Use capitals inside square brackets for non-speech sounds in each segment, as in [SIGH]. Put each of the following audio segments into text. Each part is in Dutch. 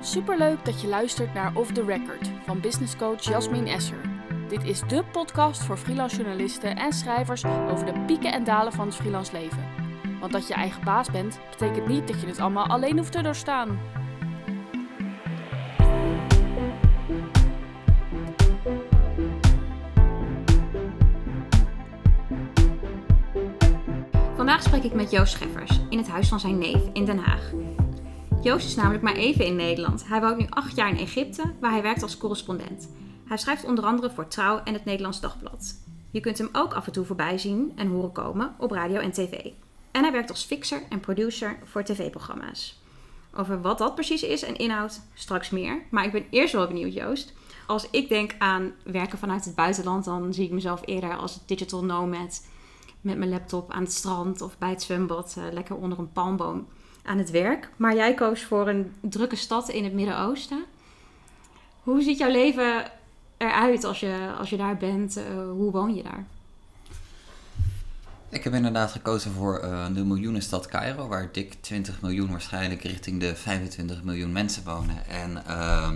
Superleuk dat je luistert naar Off the Record van businesscoach Jasmin Esser. Dit is de podcast voor freelance journalisten en schrijvers over de pieken en dalen van het freelance leven. Want dat je eigen baas bent, betekent niet dat je het allemaal alleen hoeft te doorstaan. Vandaag spreek ik met Joost Scheffers in het huis van zijn neef in Den Haag. Joost is namelijk maar even in Nederland. Hij woont nu acht jaar in Egypte, waar hij werkt als correspondent. Hij schrijft onder andere voor Trouw en het Nederlands Dagblad. Je kunt hem ook af en toe voorbij zien en horen komen op radio en tv. En hij werkt als fixer en producer voor tv-programma's. Over wat dat precies is en inhoud, straks meer. Maar ik ben eerst wel benieuwd, Joost. Als ik denk aan werken vanuit het buitenland, dan zie ik mezelf eerder als digital nomad. Met mijn laptop aan het strand of bij het zwembad, eh, lekker onder een palmboom aan het werk. Maar jij koos voor een drukke stad in het Midden-Oosten. Hoe ziet jouw leven eruit als je, als je daar bent? Uh, hoe woon je daar? Ik heb inderdaad gekozen voor uh, de miljoenenstad Cairo, waar dik 20 miljoen waarschijnlijk richting de 25 miljoen mensen wonen. En uh,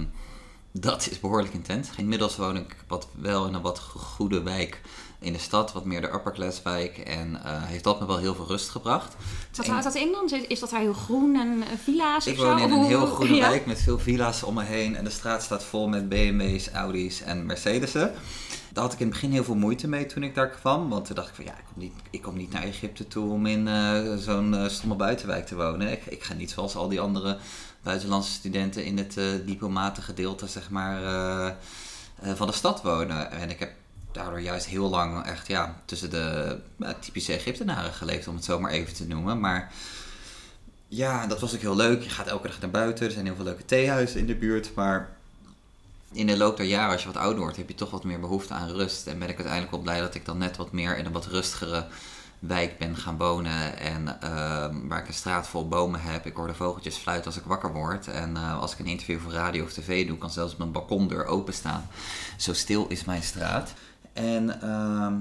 dat is behoorlijk intens. Inmiddels woon ik wat wel in een wat goede wijk in de stad, wat meer de upper class wijk. En uh, heeft dat me wel heel veel rust gebracht. Wat houdt dat in dan? Is dat daar heel groen en villa's ik of zo? woon in een heel groene Ja. wijk met veel villa's om me heen. En de straat staat vol met BMW's, Audi's en Mercedes'en. Daar had ik in het begin heel veel moeite mee toen ik daar kwam. Want toen dacht ik van ja, ik kom niet, ik kom niet naar Egypte toe om in eh, zo'n eh, stomme buitenwijk te wonen. Ik, ik ga niet zoals al die andere buitenlandse studenten in het eh diplomatengedeelte zeg maar, eh, eh, van de stad wonen. En ik heb daardoor juist heel lang echt ja, tussen de typische Egyptenaren geleefd, om het zo maar even te noemen. Maar ja, dat was ook heel leuk. Je gaat elke dag naar buiten. Er zijn heel veel leuke theehuizen in de buurt. Maar in de loop der jaren, als je wat ouder wordt, heb je toch wat meer behoefte aan rust. En ben ik uiteindelijk wel blij dat ik dan net wat meer in een wat rustigere wijk ben gaan wonen. En ehm, waar ik een straat vol bomen heb. Ik hoor de vogeltjes fluiten als ik wakker word. En eh, als ik een interview voor radio of tv doe, kan zelfs mijn balkondeur openstaan. Zo stil is mijn straat. En ehm,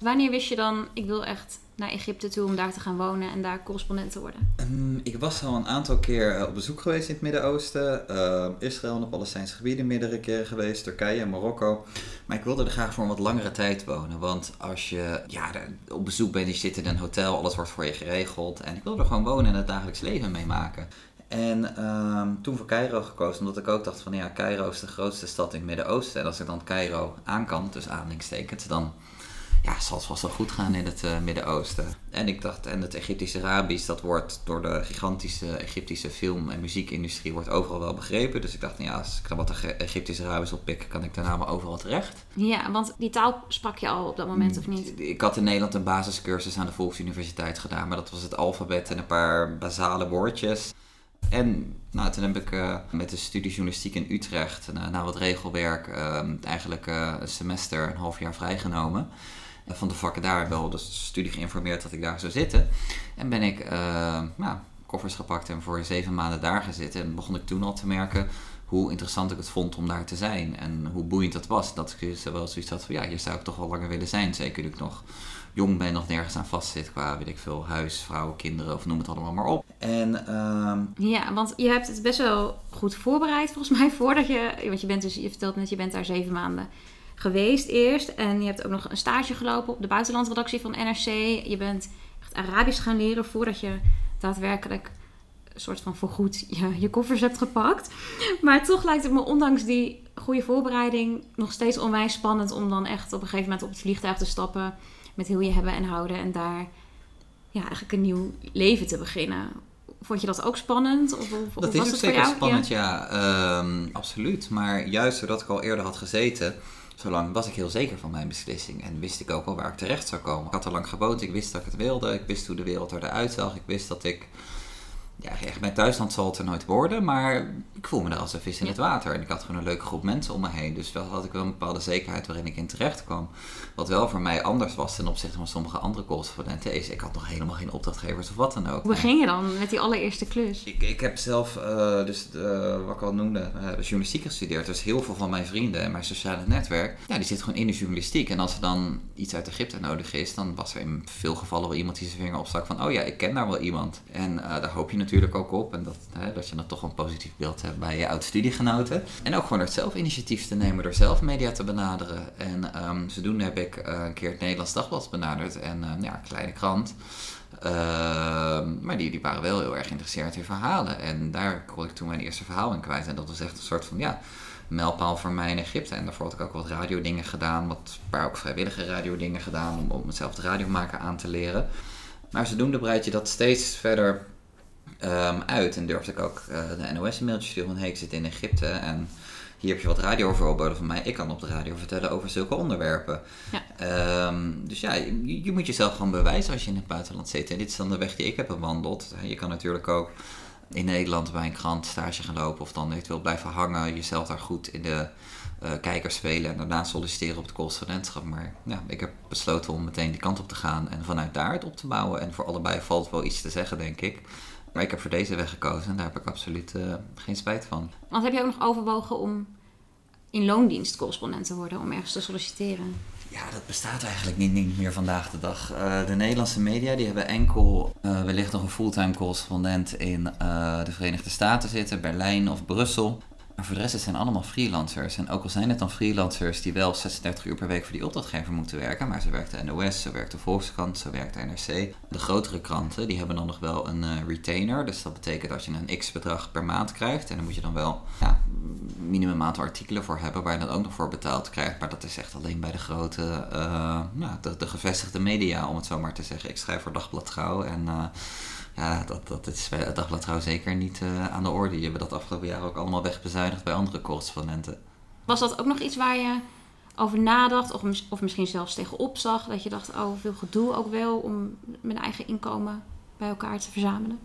Wanneer wist je dan, ik wil echt naar Egypte toe om daar te gaan wonen en daar correspondent te worden? Ehm, ik was al een aantal keer eh, op bezoek geweest in het Midden-Oosten. Ehm, Israël en de Palestijnse gebieden meerdere keren geweest. Turkije en Marokko. Maar ik wilde er graag voor een wat langere tijd wonen. Want als je ja, op bezoek bent, je zit in een hotel, alles wordt voor je geregeld. En ik wilde er gewoon wonen en het dagelijks leven meemaken. En ehm, toen voor Cairo gekozen, omdat ik ook dacht van ja, Cairo is de grootste stad in het Midden-Oosten. En als ik dan Cairo aan kan, dus aanhalingstekens, dan ja, zal het vast wel goed gaan in het eh, Midden-Oosten. En ik dacht, en het Egyptisch-Arabisch, dat wordt door de gigantische Egyptische film- en muziekindustrie wordt overal wel begrepen. Dus ik dacht, nou ja, als ik dan wat Egyptisch-Arabisch oppik, kan ik daarna maar overal terecht. Ja, want die taal sprak je al op dat moment of niet? Ik had in Nederland een basiscursus aan de Volksuniversiteit gedaan, maar dat was het alfabet en een paar basale woordjes. En nou, toen heb ik eh, met de studie journalistiek in Utrecht, na, na wat regelwerk, eh, eigenlijk eh, een semester, een half jaar vrijgenomen. En van de vakken daar wel de studie geïnformeerd dat ik daar zou zitten. En ben ik eh, nou, koffers gepakt en voor zeven maanden daar gezeten. En begon ik toen al te merken hoe interessant ik het vond om daar te zijn. En hoe boeiend dat was. Dat ik dus wel zoiets had van ja, hier zou ik toch wel langer willen zijn. Zeker nu ik nog jong ben, nog nergens aan vastzit qua, weet ik veel, huis, vrouw, kinderen of noem het allemaal maar op. En ehm, Ja, want je hebt het best wel goed voorbereid volgens mij voordat je... Want je bent dus, je vertelt net, je bent daar zeven maanden geweest eerst. En je hebt ook nog een stage gelopen op de buitenlandredactie van NRC. Je bent echt Arabisch gaan leren voordat je daadwerkelijk een soort van voorgoed je, je koffers hebt gepakt. Maar toch lijkt het me, ondanks die goede voorbereiding, nog steeds onwijs spannend om dan echt op een gegeven moment op het vliegtuig te stappen met heel je hebben en houden en daar ja, eigenlijk een nieuw leven te beginnen. Vond je dat ook spannend? Of, of, Dat of is was ook zeker spannend, ja. Ehm, absoluut. Maar juist doordat ik al eerder had gezeten, zolang was ik heel zeker van mijn beslissing. En wist ik ook al waar ik terecht zou komen. Ik had er lang gewoond, ik wist dat ik het wilde. Ik wist hoe de wereld eruit zag. Ik wist dat ik... Ja, echt mijn thuisland zal het er nooit worden, maar ik voel me er als een vis in Ja. het water. En ik had gewoon een leuke groep mensen om me heen. Dus wel had ik wel een bepaalde zekerheid waarin ik in terecht kwam. Wat wel voor mij anders was ten opzichte van sommige andere correspondenten is, ik had nog helemaal geen opdrachtgevers of wat dan ook. Hoe begin je dan met die allereerste klus? Ik, ik heb zelf, eh, dus eh, wat ik al noemde, eh, de journalistiek gestudeerd. Dus heel veel van mijn vrienden en mijn sociale netwerk, ja, die zitten gewoon in de journalistiek. En als er dan iets uit Egypte nodig is, dan was er in veel gevallen wel iemand die zijn vinger opstak van, oh ja, ik ken daar wel iemand. En eh, daar hoop je natuurlijk natuurlijk ook op. En dat, hè, dat je dan toch een positief beeld hebt bij je oud-studiegenoten. En ook gewoon het zelf initiatief te nemen door zelf media te benaderen. En ehm, zodoende heb ik eh, een keer het Nederlands Dagblad benaderd. En uh, ja, een kleine krant. Ehm, maar die, die waren wel heel erg geïnteresseerd in verhalen. En daar kon ik toen mijn eerste verhaal in kwijt. En dat was echt een soort van, ja, mijlpaal voor mij in Egypte. En daarvoor had ik ook wat radiodingen gedaan. Wat, paar ook vrijwillige radiodingen gedaan. Om, om mezelf de radio maken aan te leren. Maar zodoende breid je dat steeds verder um, uit. En durfde ik ook uh, de NOS een mailtje sturen van... Hey, ik zit in Egypte en hier heb je wat radiovoorbeelden van mij. Ik kan op de radio vertellen over zulke onderwerpen. Ja. Um, dus ja, je, je, moet jezelf gewoon bewijzen als je in het buitenland zit. En dit is dan de weg die ik heb bewandeld. Je kan natuurlijk ook in Nederland bij een krant stage gaan lopen... of dan eventueel blijven hangen, jezelf daar goed in de uh, kijkers spelen... en daarna solliciteren op het correspondentschap. Maar ja, ik heb besloten om meteen die kant op te gaan... en vanuit daar het op te bouwen. En voor allebei valt wel iets te zeggen, denk ik... Maar ik heb voor deze weg gekozen en daar heb ik absoluut uh, geen spijt van. Want heb je ook nog overwogen om in loondienst correspondent te worden, om ergens te solliciteren? Ja, dat bestaat eigenlijk niet, niet meer vandaag de dag. Uh, de Nederlandse media die hebben enkel uh, wellicht nog een fulltime correspondent in de Verenigde Staten zitten, Berlijn of Brussel. Maar voor de rest het zijn allemaal freelancers. En ook al zijn het dan freelancers die wel 36 uur per week voor die opdrachtgever moeten werken. Maar ze werkt de NOS, ze werkt de Volkskrant, ze werkt de NRC. De grotere kranten die hebben dan nog wel een uh, retainer. Dus dat betekent dat je een x bedrag per maand krijgt. En dan moet je dan wel ja, minimum aantal artikelen voor hebben waar je dan ook nog voor betaald krijgt. Maar dat is echt alleen bij de grote, uh, nou, de, de, gevestigde media om het zo maar te zeggen. Ik schrijf voor Dagblad Trouw en... Uh, ja, dat, dat is bij het Dagblad trouw zeker niet uh, aan de orde. Je hebt dat afgelopen jaar ook allemaal wegbezuinigd bij andere correspondenten. Was dat ook nog iets waar je over nadacht of, of misschien zelfs tegenop zag? Dat je dacht, oh, veel gedoe ook wel om mijn eigen inkomen bij elkaar te verzamelen?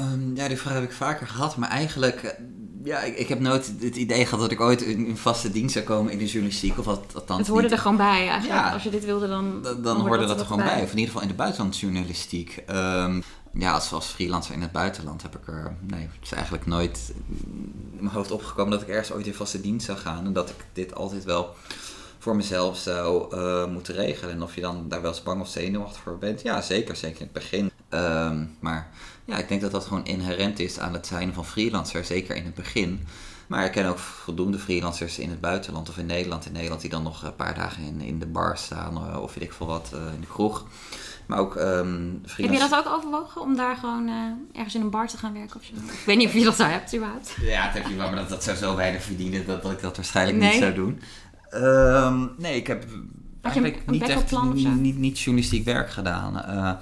Um, ja, die vraag heb ik vaker gehad. Maar eigenlijk, ja, ik, ik, heb nooit het idee gehad dat ik ooit in, in vaste dienst zou komen in de journalistiek. Of wat, althans Het hoorde er gewoon bij eigenlijk. Ja, Als je dit wilde, dan. Dan, dan hoorde dat, dat er gewoon bij. Of in ieder geval in de buitenlandjournalistiek. Um, ja, als, als freelancer in het buitenland heb ik er. Nee, het is eigenlijk nooit in mijn hoofd opgekomen dat ik ergens ooit in vaste dienst zou gaan. En dat ik dit altijd wel voor mezelf zou uh, moeten regelen. En of je dan daar wel eens bang of zenuwachtig voor bent. Ja, zeker. Zeker in het begin. Um, maar ja, ik denk dat dat gewoon inherent is aan het zijn van freelancer. Zeker in het begin. Maar ik ken ook voldoende freelancers in het buitenland of in Nederland. In Nederland die dan nog een paar dagen in, in de bar staan. Of weet ik veel wat, uh, in de kroeg. Maar ook um, Heb je dat ook overwogen om daar gewoon uh, ergens in een bar te gaan werken of zo? Ik weet niet of je dat zou hebt, überhaupt. Ja, dat heb je wel, maar dat, dat zou zo weinig verdienen dat, dat ik dat waarschijnlijk nee. niet zou doen. Um, nee, ik heb eigenlijk niet echt niet, niet, niet, journalistiek werk gedaan. Uh,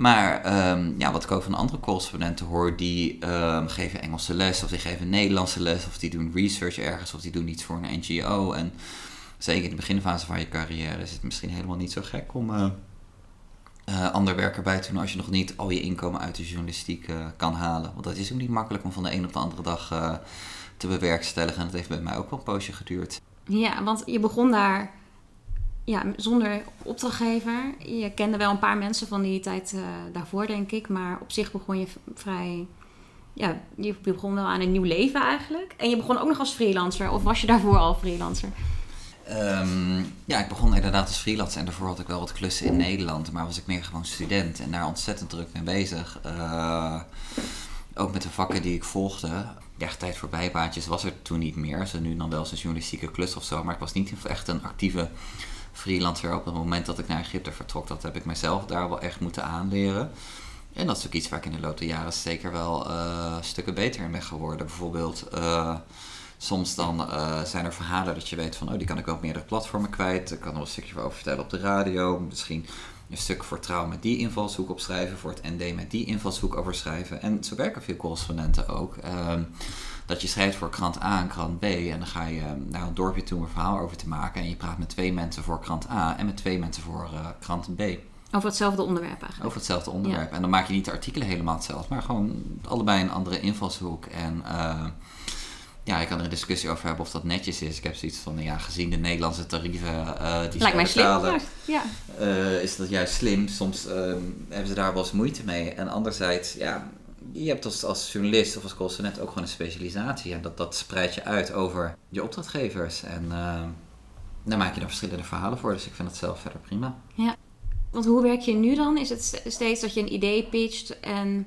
maar um, ja, wat ik ook van andere correspondenten hoor, die geven Engelse les of die geven Nederlandse les of die doen research ergens of die doen iets voor een NGO. En zeker in de beginfase van je carrière is het misschien helemaal niet zo gek om uh, uh, ander werk erbij te doen als je nog niet al je inkomen uit de journalistiek uh, kan halen. Want dat is ook niet makkelijk om van de een op de andere dag te bewerkstelligen. En dat heeft bij mij ook wel een poosje geduurd. Ja, want je begon daar ja, zonder opdrachtgever. Je kende wel een paar mensen van die tijd daarvoor, denk ik. Maar op zich begon je vrij. Ja, je begon wel aan een nieuw leven eigenlijk. En je begon ook nog als freelancer. Of was je daarvoor al freelancer? Um, ja, ik begon inderdaad als freelancer en daarvoor had ik wel wat klussen in Nederland, maar was ik meer gewoon student en daar ontzettend druk mee bezig. Uh, ook met de vakken die ik volgde. Ja, tijd voor bijbaantjes was er toen niet meer. Ze nu dan wel eens een journalistieke klus of zo, maar ik was niet echt een actieve freelancer op het moment dat ik naar Egypte vertrok. Dat heb ik mezelf daar wel echt moeten aanleren. En dat is ook iets waar ik in de loop der jaren zeker wel uh, stukken beter in ben geworden. Bijvoorbeeld. Uh, soms dan uh, zijn er verhalen dat je weet van, oh, die kan ik wel op meerdere platformen kwijt. Ik kan er een stukje over vertellen op de radio. Misschien een stuk voor trouw met die invalshoek opschrijven, voor het ND met die invalshoek overschrijven. En zo werken veel correspondenten ook. Uh, dat je schrijft voor krant A en krant B en dan ga je naar een dorpje toe om een verhaal over te maken. En je praat met twee mensen voor krant A en met twee mensen voor uh, krant B. Over hetzelfde onderwerp eigenlijk. Over hetzelfde onderwerp. Ja. En dan maak je niet de artikelen helemaal hetzelfde, maar gewoon allebei een andere invalshoek. En uh, ja, ik kan er een discussie over hebben of dat netjes is. Ik heb zoiets van, ja, gezien de Nederlandse tarieven uh, die Lijkt mij slim, ja. Uh, is dat juist slim. Soms uh, hebben ze daar wel eens moeite mee. En anderzijds, ja, je hebt als, als journalist of als correspondent ook gewoon een specialisatie. En dat, dat spreid je uit over je opdrachtgevers. En daar maak je dan verschillende verhalen voor. Dus ik vind het zelf verder prima. Ja, want hoe werk je nu dan? Is het steeds dat je een idee pitcht en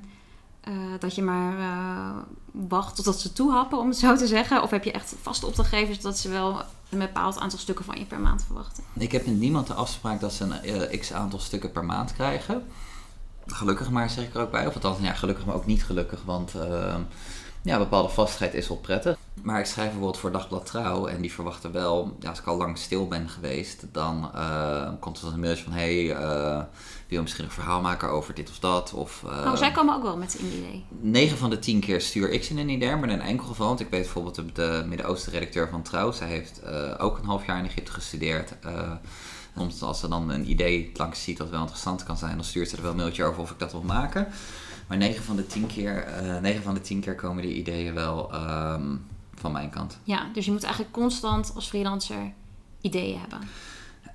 eh, dat je maar eh, wacht totdat ze toehappen, om het zo te zeggen? Of heb je echt vaste opdrachtgevers dat ze wel een bepaald aantal stukken van je per maand verwachten? Ik heb met niemand de afspraak dat ze een x aantal stukken per maand krijgen. Gelukkig maar, zeg ik er ook bij. Of althans, ja, gelukkig maar ook niet gelukkig. Want ehm, ja, bepaalde vastigheid is wel prettig. Maar ik schrijf bijvoorbeeld voor Dagblad Trouw. En die verwachten wel, ja, als ik al lang stil ben geweest, dan eh, komt er dan een mailtje van... Hey, eh, wil je misschien een verhaal maken over dit of dat? Of, eh, oh, zij komen ook wel met een idee. 9 van de 10 keer stuur ik ze een idee, maar in een enkel geval. Want ik weet bijvoorbeeld de, de Midden-Oosten redacteur van Trouw. Zij heeft eh, ook een half jaar in Egypte gestudeerd. Soms als ze dan een idee langs ziet dat wel interessant kan zijn, dan stuurt ze er wel een mailtje over of ik dat wil maken. Maar 9 van de 10 keer, eh 9 van de 10 keer komen die ideeën wel ehm, van mijn kant. Ja, dus je moet eigenlijk constant als freelancer ideeën hebben.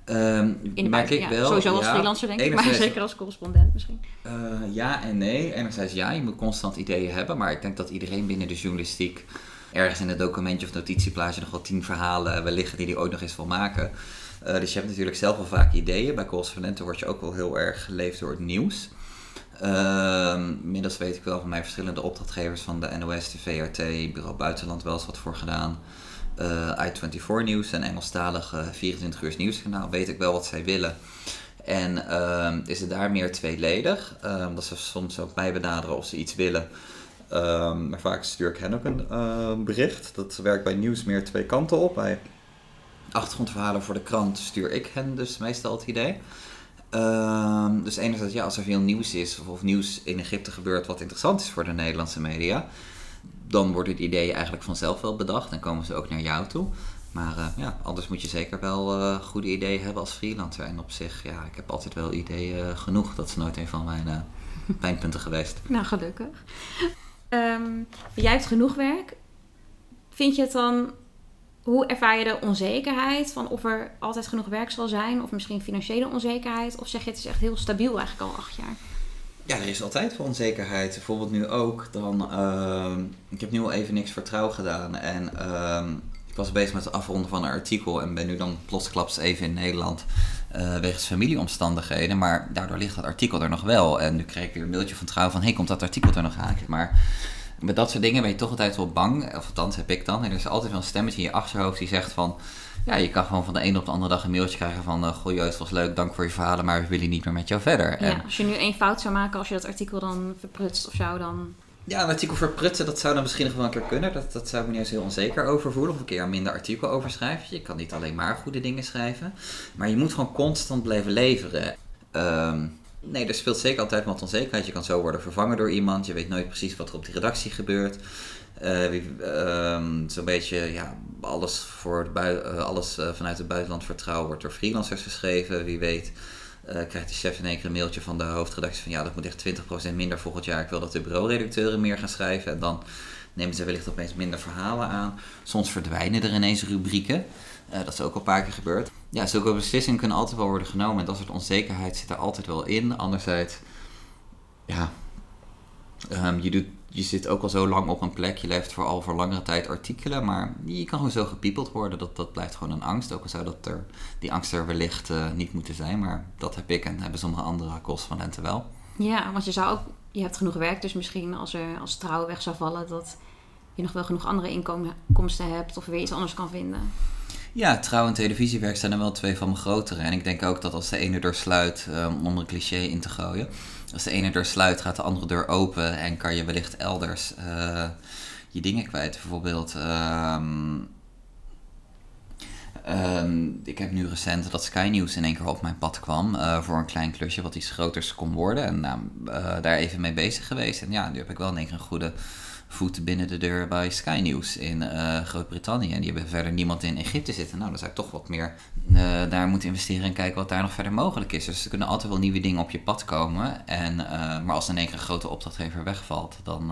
Ehm, In de merk ik ja, wel. Sowieso als ja, freelancer denk ik, maar zeker als correspondent misschien. Eh, ja en nee. Enerzijds ja, je moet constant ideeën hebben. Maar ik denk dat iedereen binnen de journalistiek ergens in het documentje of notitieplaatje nog wel tien verhalen liggen die hij ooit nog eens wil maken. Eh, dus je hebt natuurlijk zelf wel vaak ideeën. Bij correspondenten word je ook wel heel erg geleefd door het nieuws. Ehm, inmiddels weet ik wel van mijn verschillende opdrachtgevers van de NOS, de VRT, Bureau Buitenland wel eens wat voor gedaan. Eh I24 Nieuws, een Engelstalige 24 uur nieuwskanaal, weet ik wel wat zij willen. En ehm, is het daar meer tweeledig. Ehm, dat ze soms ook mij benaderen of ze iets willen. Ehm, maar vaak stuur ik hen ook een eh, bericht. Dat werkt bij nieuws meer twee kanten op. achtergrondverhalen voor de krant stuur ik hen dus meestal het idee. Ehm, dus enerzijds, ja, als er veel nieuws is of, of nieuws in Egypte gebeurt wat interessant is voor de Nederlandse media, dan worden die ideeën eigenlijk vanzelf wel bedacht en komen ze ook naar jou toe. Maar eh, ja, anders moet je zeker wel eh, goede ideeën hebben als freelancer. En op zich, ja, ik heb altijd wel ideeën genoeg. Dat is nooit een van mijn eh, [LAUGHS] pijnpunten geweest. Nou, gelukkig. Ehm, jij hebt genoeg werk. Vind je het dan... Hoe ervaar je de onzekerheid van of er altijd genoeg werk zal zijn? Of misschien financiële onzekerheid? Of zeg je het is echt heel stabiel eigenlijk al acht jaar? Ja, er is altijd wel onzekerheid. Bijvoorbeeld nu ook. Dan, ehm, ik heb nu al even niks voor trouw gedaan. En ehm, ik was bezig met het afronden van een artikel. En ben nu dan plotsklaps even in Nederland. eh, wegens familieomstandigheden. Maar daardoor ligt dat artikel er nog wel. En nu kreeg ik weer een mailtje van trouw van... Hey, komt dat artikel er nog aan? Maar met dat soort dingen ben je toch altijd wel bang. Of althans heb ik dan. En er is altijd wel een stemmetje in je achterhoofd die zegt van... Ja, je kan gewoon van de ene op de andere dag een mailtje krijgen van... eh, Goh, Joost, was leuk, dank voor je verhalen, maar we willen niet meer met jou verder. En, als je nu één fout zou maken als je dat artikel dan verprutst of zo, dan... Ja, een artikel verprutsen, dat zou dan misschien nog wel een keer kunnen. Dat, dat zou ik me niet eens heel onzeker over voelen. Of een keer een minder artikel over schrijven. Je kan niet alleen maar goede dingen schrijven. Maar je moet gewoon constant blijven leveren. Ehm, nee, er speelt zeker altijd wat onzekerheid. Je kan zo worden vervangen door iemand. Je weet nooit precies wat er op die redactie gebeurt. Wie- ehm, Zo'n beetje, ja, alles, voor eh, alles eh, vanuit het buitenland vertrouwen wordt door freelancers geschreven. Wie weet krijgt de chef in één keer een mailtje van de hoofdredactie van ja, dat moet echt 20% minder volgend jaar. Ik wil dat de bureauredacteuren meer gaan schrijven. En dan nemen ze wellicht opeens minder verhalen aan. Soms verdwijnen er ineens rubrieken. Dat is ook al een paar keer gebeurd. Ja, zulke beslissingen kunnen altijd wel worden genomen. En dat soort onzekerheid zit er altijd wel in. Anderzijds, ja, ehm, je, je zit ook al zo lang op een plek. Je levert vooral voor langere tijd artikelen. Maar je kan gewoon zo gepiepeld worden. Dat, dat blijft gewoon een angst. Ook al zou dat er, die angst er wellicht eh, niet moeten zijn. Maar dat heb ik en hebben sommige andere correspondenten wel. Ja, want je zou ook... Je hebt genoeg werk, dus misschien als er als trouw weg zou vallen... dat je nog wel genoeg andere inkomsten hebt of weer iets anders kan vinden. Ja, trouw en televisiewerk zijn er wel twee van mijn grotere. En ik denk ook dat als de ene deur sluit, um, om een cliché in te gooien. Als de ene deur sluit, gaat de andere deur open en kan je wellicht elders uh, je dingen kwijt. Bijvoorbeeld, um, um, ik heb nu recent dat Sky News in één keer op mijn pad kwam uh, voor een klein klusje wat iets groters kon worden. En nou, daar even mee bezig geweest. En ja, nu heb ik wel in één keer een goede voet binnen de deur bij Sky News in uh, Groot-Brittannië. En die hebben verder niemand in Egypte zitten. Nou, dan zou ik toch wat meer uh, daar moeten investeren en kijken wat daar nog verder mogelijk is. Dus er kunnen altijd wel nieuwe dingen op je pad komen. En, uh, maar als in één keer een grote opdrachtgever wegvalt, dan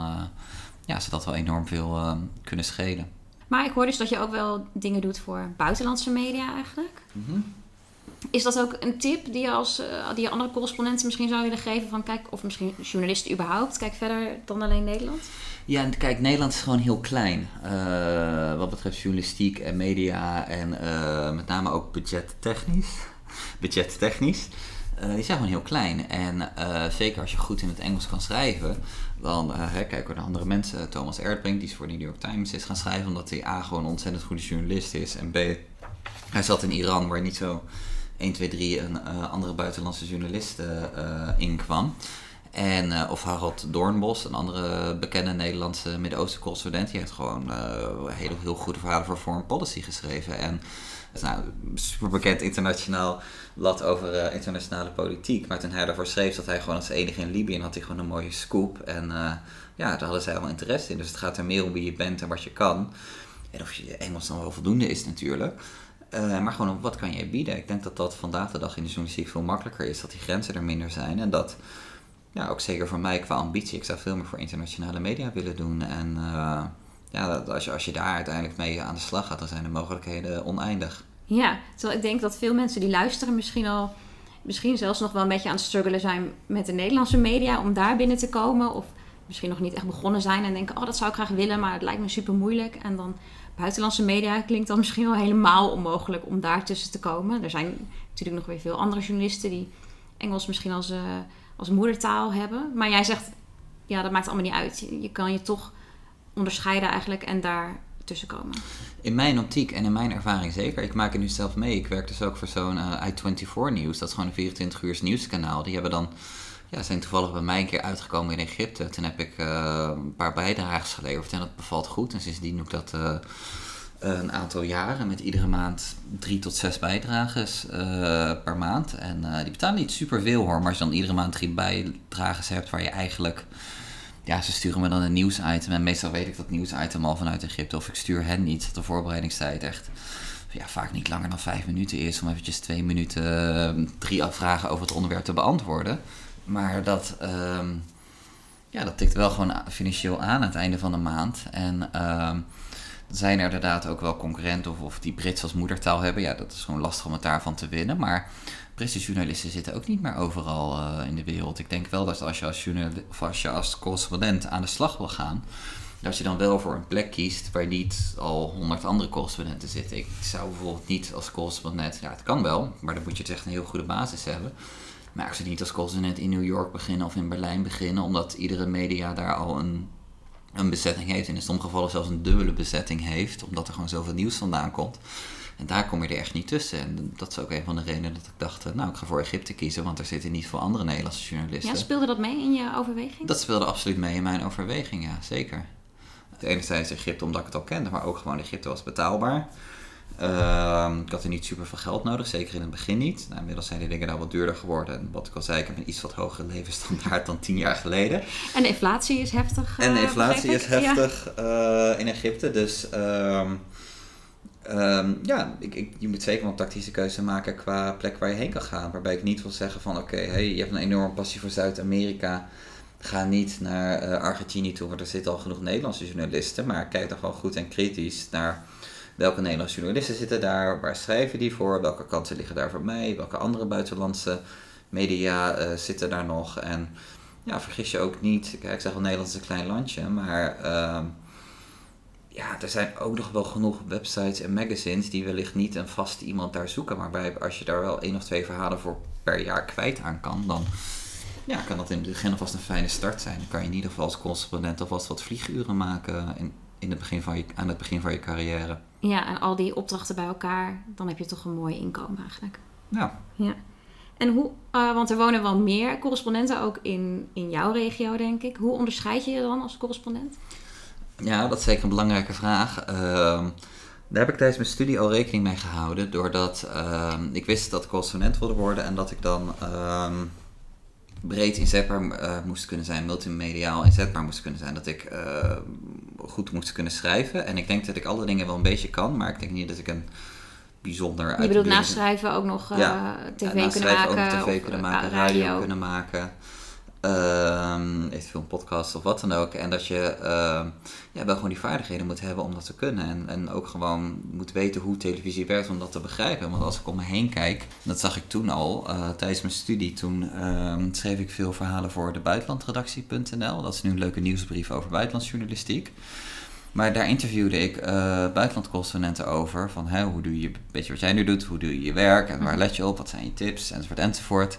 ja, zou dat wel enorm veel kunnen schelen. Maar ik hoor dus dat je ook wel dingen doet voor buitenlandse media eigenlijk. Mm -hmm. Is dat ook een tip die je, als, uh, die andere correspondenten misschien zou willen geven? Van kijk, of misschien journalisten überhaupt, kijk verder dan alleen Nederland? Ja, kijk, Nederland is gewoon heel klein. Uh, wat betreft journalistiek en media en uh, met name ook budgettechnisch. budgettechnisch. Uh, die zijn gewoon heel klein. En zeker als je goed in het Engels kan schrijven, dan uh, hè, kijk naar andere mensen. Thomas Erdbrink, die voor de New York Times is gaan schrijven, omdat hij A gewoon een ontzettend goede journalist is. En B, hij zat in Iran, waar niet zo 1, 2, 3 een andere buitenlandse journalist in kwam. En, uh, of Harold Doornbos, een andere bekende Nederlandse Midden-Oosten correspondent, die heeft gewoon hele, heel goede verhalen voor Foreign Policy geschreven. En nou, super bekend internationaal blad over internationale politiek. Maar toen hij daarvoor schreef, dat hij gewoon als enige in Libië en had hij gewoon een mooie scoop. En ja, daar hadden zij wel interesse in. Dus het gaat er meer om wie je bent en wat je kan. En of je Engels dan wel voldoende is natuurlijk. Maar gewoon wat kan jij bieden? Ik denk dat dat vandaag de dag in de journalistiek veel makkelijker is. Dat die grenzen er minder zijn. En dat ja, ook zeker voor mij qua ambitie. Ik zou veel meer voor internationale media willen doen. En uh, ja, als je, als je daar uiteindelijk mee aan de slag gaat, dan zijn de mogelijkheden oneindig. Ja, terwijl ik denk dat veel mensen die luisteren misschien al, misschien zelfs nog wel een beetje aan het struggelen zijn met de Nederlandse media om daar binnen te komen. Of misschien nog niet echt begonnen zijn en denken, oh dat zou ik graag willen, maar het lijkt me super moeilijk. En dan buitenlandse media klinkt dan [LAUGHS] misschien wel helemaal onmogelijk om daar tussen te komen. Er zijn natuurlijk nog weer veel andere journalisten die Engels misschien als... Uh, als moedertaal hebben. Maar jij zegt, ja, dat maakt allemaal niet uit. Je, kan je toch onderscheiden eigenlijk en daar tussen komen. In mijn optiek en in mijn ervaring zeker. Ik maak het nu zelf mee. Ik werk dus ook voor zo'n uh, i24 nieuws. Dat is gewoon een 24 uur nieuwskanaal. Die hebben dan, ja, zijn toevallig bij mij een keer uitgekomen in Egypte. Toen heb ik uh, een paar bijdrages geleverd en dat bevalt goed. En sindsdien doe ik dat... Uh, een aantal jaren met iedere maand drie tot zes bijdrages uh, per maand. En die betalen niet super veel hoor, maar als je dan iedere maand drie bijdrages hebt waar je eigenlijk. Ja, ze sturen me dan een nieuwsitem. En meestal weet ik dat nieuwsitem al vanuit Egypte. Of ik stuur hen niet. Dat de voorbereidingstijd echt ja, vaak niet langer dan vijf minuten is. Om eventjes twee minuten drie vragen over het onderwerp te beantwoorden. Maar dat, uh, ja, dat tikt wel gewoon financieel aan aan het einde van de maand. En uh, zijn er inderdaad ook wel concurrenten of, of die Brits als moedertaal hebben. Ja, dat is gewoon lastig om het daarvan te winnen. Maar Britse journalisten zitten ook niet meer overal uh, in de wereld. Ik denk wel dat als je als, als je als correspondent aan de slag wil gaan, dat je dan wel voor een plek kiest waar niet al honderd andere correspondenten zitten. Ik zou bijvoorbeeld niet als correspondent, ja het kan wel, maar dan moet je echt een heel goede basis hebben. Maar ik zou niet als correspondent in New York beginnen of in Berlijn beginnen, omdat iedere media daar al een een bezetting heeft. En in sommige gevallen zelfs een dubbele bezetting heeft. Omdat er gewoon zoveel nieuws vandaan komt. En daar kom je er echt niet tussen. En dat is ook een van de redenen dat ik dacht, eh, nou ik ga voor Egypte kiezen. Want er zitten niet veel andere Nederlandse journalisten. Ja, speelde dat mee in je overweging? Dat speelde absoluut mee in mijn overweging, ja, zeker. Enerzijds Egypte omdat ik het al kende, maar ook gewoon Egypte was betaalbaar. Uh, ik had er niet super veel geld nodig, zeker in het begin niet. Nou, inmiddels zijn die dingen nou wat duurder geworden. En wat ik al zei, ik heb een iets wat hogere [LAUGHS] levensstandaard dan tien jaar geleden. En de inflatie is heftig. en de eh, inflatie is heftig uh, in Egypte. Dus um, um, ja, ik, ik, je moet zeker wel een tactische keuze maken qua plek waar je heen kan gaan. Waarbij ik niet wil zeggen van oké, okay, hey, je hebt een enorme passie voor Zuid-Amerika. Ga niet naar uh, Argentinië toe, want er zitten al genoeg Nederlandse journalisten. Maar kijk toch wel goed en kritisch naar Welke Nederlandse journalisten zitten daar? Waar schrijven die voor? Welke kansen liggen daar voor mij? Welke andere buitenlandse media uh, zitten daar nog? En ja, vergis je ook niet. Kijk, ik zeg wel Nederland is een klein landje, maar uh, ja, er zijn ook nog wel genoeg websites en magazines die wellicht niet een vast iemand daar zoeken. Maar bij, als je daar wel één of twee verhalen voor per jaar kwijt aan kan, dan ja, kan dat in het begin alvast een fijne start zijn. Dan kan je in ieder geval als correspondent alvast wat vlieguren maken in het begin van je, aan het begin van je carrière. Ja, en al die opdrachten bij elkaar, dan heb je toch een mooi inkomen eigenlijk. Ja. ja. En hoe, uh, want er wonen wel meer correspondenten ook in, in jouw regio, denk ik. Hoe onderscheid je je dan als correspondent? Ja, dat is zeker een belangrijke vraag. Uh, daar heb ik tijdens mijn studie al rekening mee gehouden, doordat uh, ik wist dat ik correspondent wilde worden en dat ik dan ehm, breed inzetbaar uh, moest kunnen zijn, multimediaal inzetbaar moest kunnen zijn. Dat ik uh, goed moest kunnen schrijven. En ik denk dat ik alle dingen wel een beetje kan, maar ik denk niet dat ik een bijzonder... Je bedoelt naast schrijven ook nog uh, ja, tv kunnen maken? Ook tv kunnen maken, radio. radio kunnen maken um, eventueel een podcast of wat dan ook. En dat je uh, ja, wel gewoon die vaardigheden moet hebben om dat te kunnen. En, en ook gewoon moet weten hoe televisie werkt om dat te begrijpen. Want als ik om me heen kijk, dat zag ik toen al uh, tijdens mijn studie. Toen uh, schreef ik veel verhalen voor de buitenlandredactie.nl. Dat is nu een leuke nieuwsbrief over buitenlandsjournalistiek. Maar daar interviewde ik uh, buitenlandcorrespondenten over. Van hè, hoe doe je, weet je wat jij nu doet, hoe doe je je werk en waar let je op, wat zijn je tips, enzovoort, enzovoort.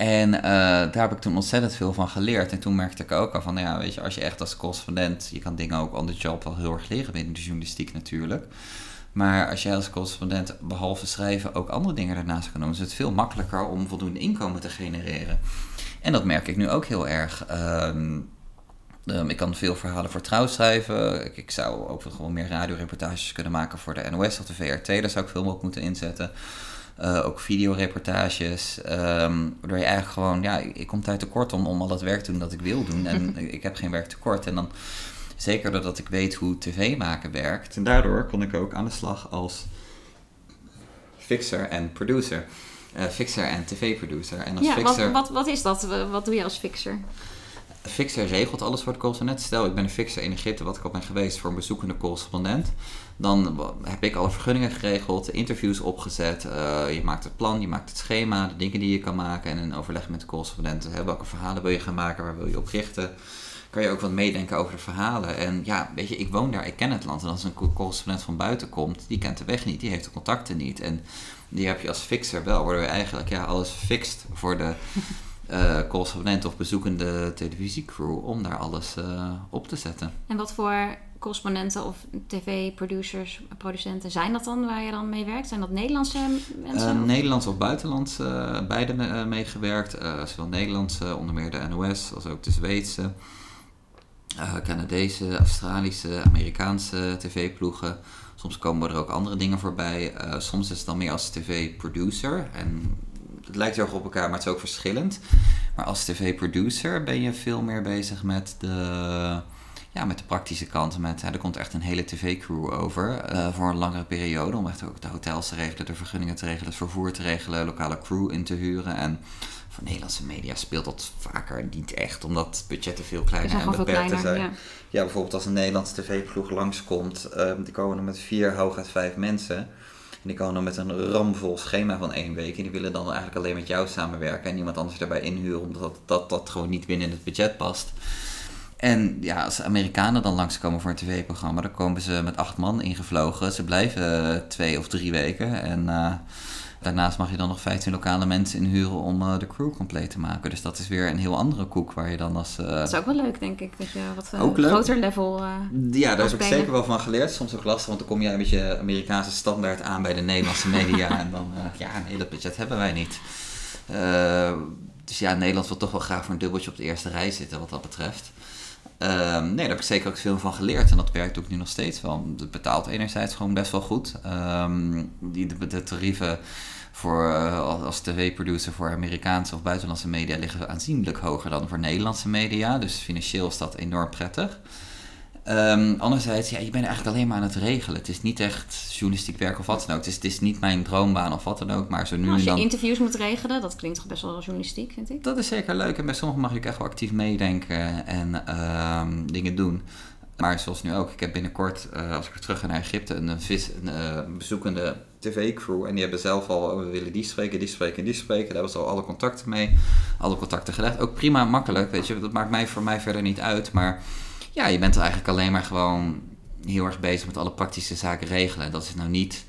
En uh, daar heb ik toen ontzettend veel van geleerd. En toen merkte ik ook al van, nou ja, weet je, als je echt als correspondent, je kan dingen ook on the job wel heel erg leren binnen de journalistiek natuurlijk. Maar als jij als correspondent behalve schrijven ook andere dingen daarnaast kan doen, is het veel makkelijker om voldoende inkomen te genereren. En dat merk ik nu ook heel erg. Um, ik kan veel verhalen voor trouw schrijven. Ik, ik, zou ook gewoon meer radioreportages kunnen maken voor de NOS of de VRT. Daar zou ik veel meer op moeten inzetten. Uh, ook videoreportages. Um, waardoor je eigenlijk gewoon, ja, ik, ik kom tijd tekort om, om al dat werk te doen dat ik wil doen. En [LAUGHS] ik heb geen werk tekort. En dan zeker doordat ik weet hoe tv maken werkt. En daardoor kon ik ook aan de slag als fixer en producer. Uh, fixer en tv-producer. En als ja, fixer... wat, wat, wat is dat? Wat doe je als fixer? Fixer regelt alles voor de correspondent. Stel, ik ben een fixer in Egypte, wat ik al ben geweest voor een bezoekende correspondent. Dan heb ik alle vergunningen geregeld, interviews opgezet. Uh, je maakt het plan, je maakt het schema, de dingen die je kan maken. En in overleg met de correspondent, hè, welke verhalen wil je gaan maken, waar wil je op richten. Kan je ook wat meedenken over de verhalen. En ja, weet je, ik woon daar, ik ken het land. En als een correspondent van buiten komt, die kent de weg niet, die heeft de contacten niet. En die heb je als fixer wel, waardoor je eigenlijk ja, alles fixt voor de [LAUGHS] uh, correspondent of bezoekende televisiecrew om daar alles uh, op te zetten. En wat voor correspondenten of tv-producers, producenten zijn dat dan waar je dan mee werkt? Zijn dat Nederlandse mensen? Uh, Nederlands of buitenlands, beide meegewerkt. zowel Nederlandse, onder meer de NOS, als ook de Zweedse, Canadese, Australische, Amerikaanse tv-ploegen. Soms komen er ook andere dingen voorbij. soms is het dan meer als tv-producer. En het lijkt heel erg op elkaar, maar het is ook verschillend. Maar als tv-producer ben je veel meer bezig met de, ja, met de praktische kant. Met, hè, er komt echt een hele tv-crew over uh, voor een langere periode. Om echt ook de hotels te regelen, de vergunningen te regelen, het vervoer te regelen, lokale crew in te huren. En voor Nederlandse media speelt dat vaker niet echt, omdat budgetten veel kleiner en beperkter zijn. Ja. ja. bijvoorbeeld als een Nederlandse tv-ploeg langskomt, uh, die komen er met vier, hooguit vijf mensen. En die komen dan met een ramvol schema van één week. En die willen dan eigenlijk alleen met jou samenwerken en niemand anders daarbij inhuren, omdat dat, dat, dat gewoon niet binnen het budget past. En ja, als Amerikanen dan langskomen voor een tv-programma, dan komen ze met acht man ingevlogen. Ze blijven twee of drie weken. En uh, Daarnaast mag je dan nog 15 lokale mensen inhuren om uh, de crew compleet te maken. Dus dat is weer een heel andere koek waar je dan als... Uh, dat is ook wel leuk, denk ik. Dat je wat uh, ook groter level Ja, daar heb ik zeker wel van geleerd. Soms ook lastig, want dan kom je een beetje Amerikaanse standaard aan bij de Nederlandse media. [LAUGHS] en dan, ja, nee, dat budget hebben wij niet. dus ja, Nederland wil toch wel graag voor een dubbeltje op de eerste rij zitten wat dat betreft. Um, nee, daar heb ik zeker ook veel van geleerd. En dat werkt ook nu nog steeds wel. Het betaalt enerzijds gewoon best wel goed. Um, die, de, tarieven voor, uh, als tv-producer voor Amerikaanse of buitenlandse media liggen aanzienlijk hoger dan voor Nederlandse media. Dus financieel is dat enorm prettig. Um, anderzijds, ja, je bent eigenlijk alleen maar aan het regelen. Het is niet echt journalistiek werk of wat dan ook. Het is, het is niet mijn droombaan of wat dan ook. Maar zo nu als je dan... interviews moet regelen, dat klinkt toch best wel journalistiek, vind ik. Dat is zeker leuk. En bij sommigen mag ik echt wel actief meedenken en um, dingen doen. Maar zoals nu ook, ik heb binnenkort, uh, als ik weer terug ga naar Egypte, een, vis, een uh, bezoekende tv-crew. En die hebben zelf al, oh, we willen die spreken, die spreken, die spreken. Daar hebben ze al alle contacten mee, alle contacten gelegd. Ook prima, makkelijk, weet je. Dat maakt mij voor mij verder niet uit, maar ja, je bent er eigenlijk alleen maar gewoon heel erg bezig met alle praktische zaken regelen. Dat is nou niet,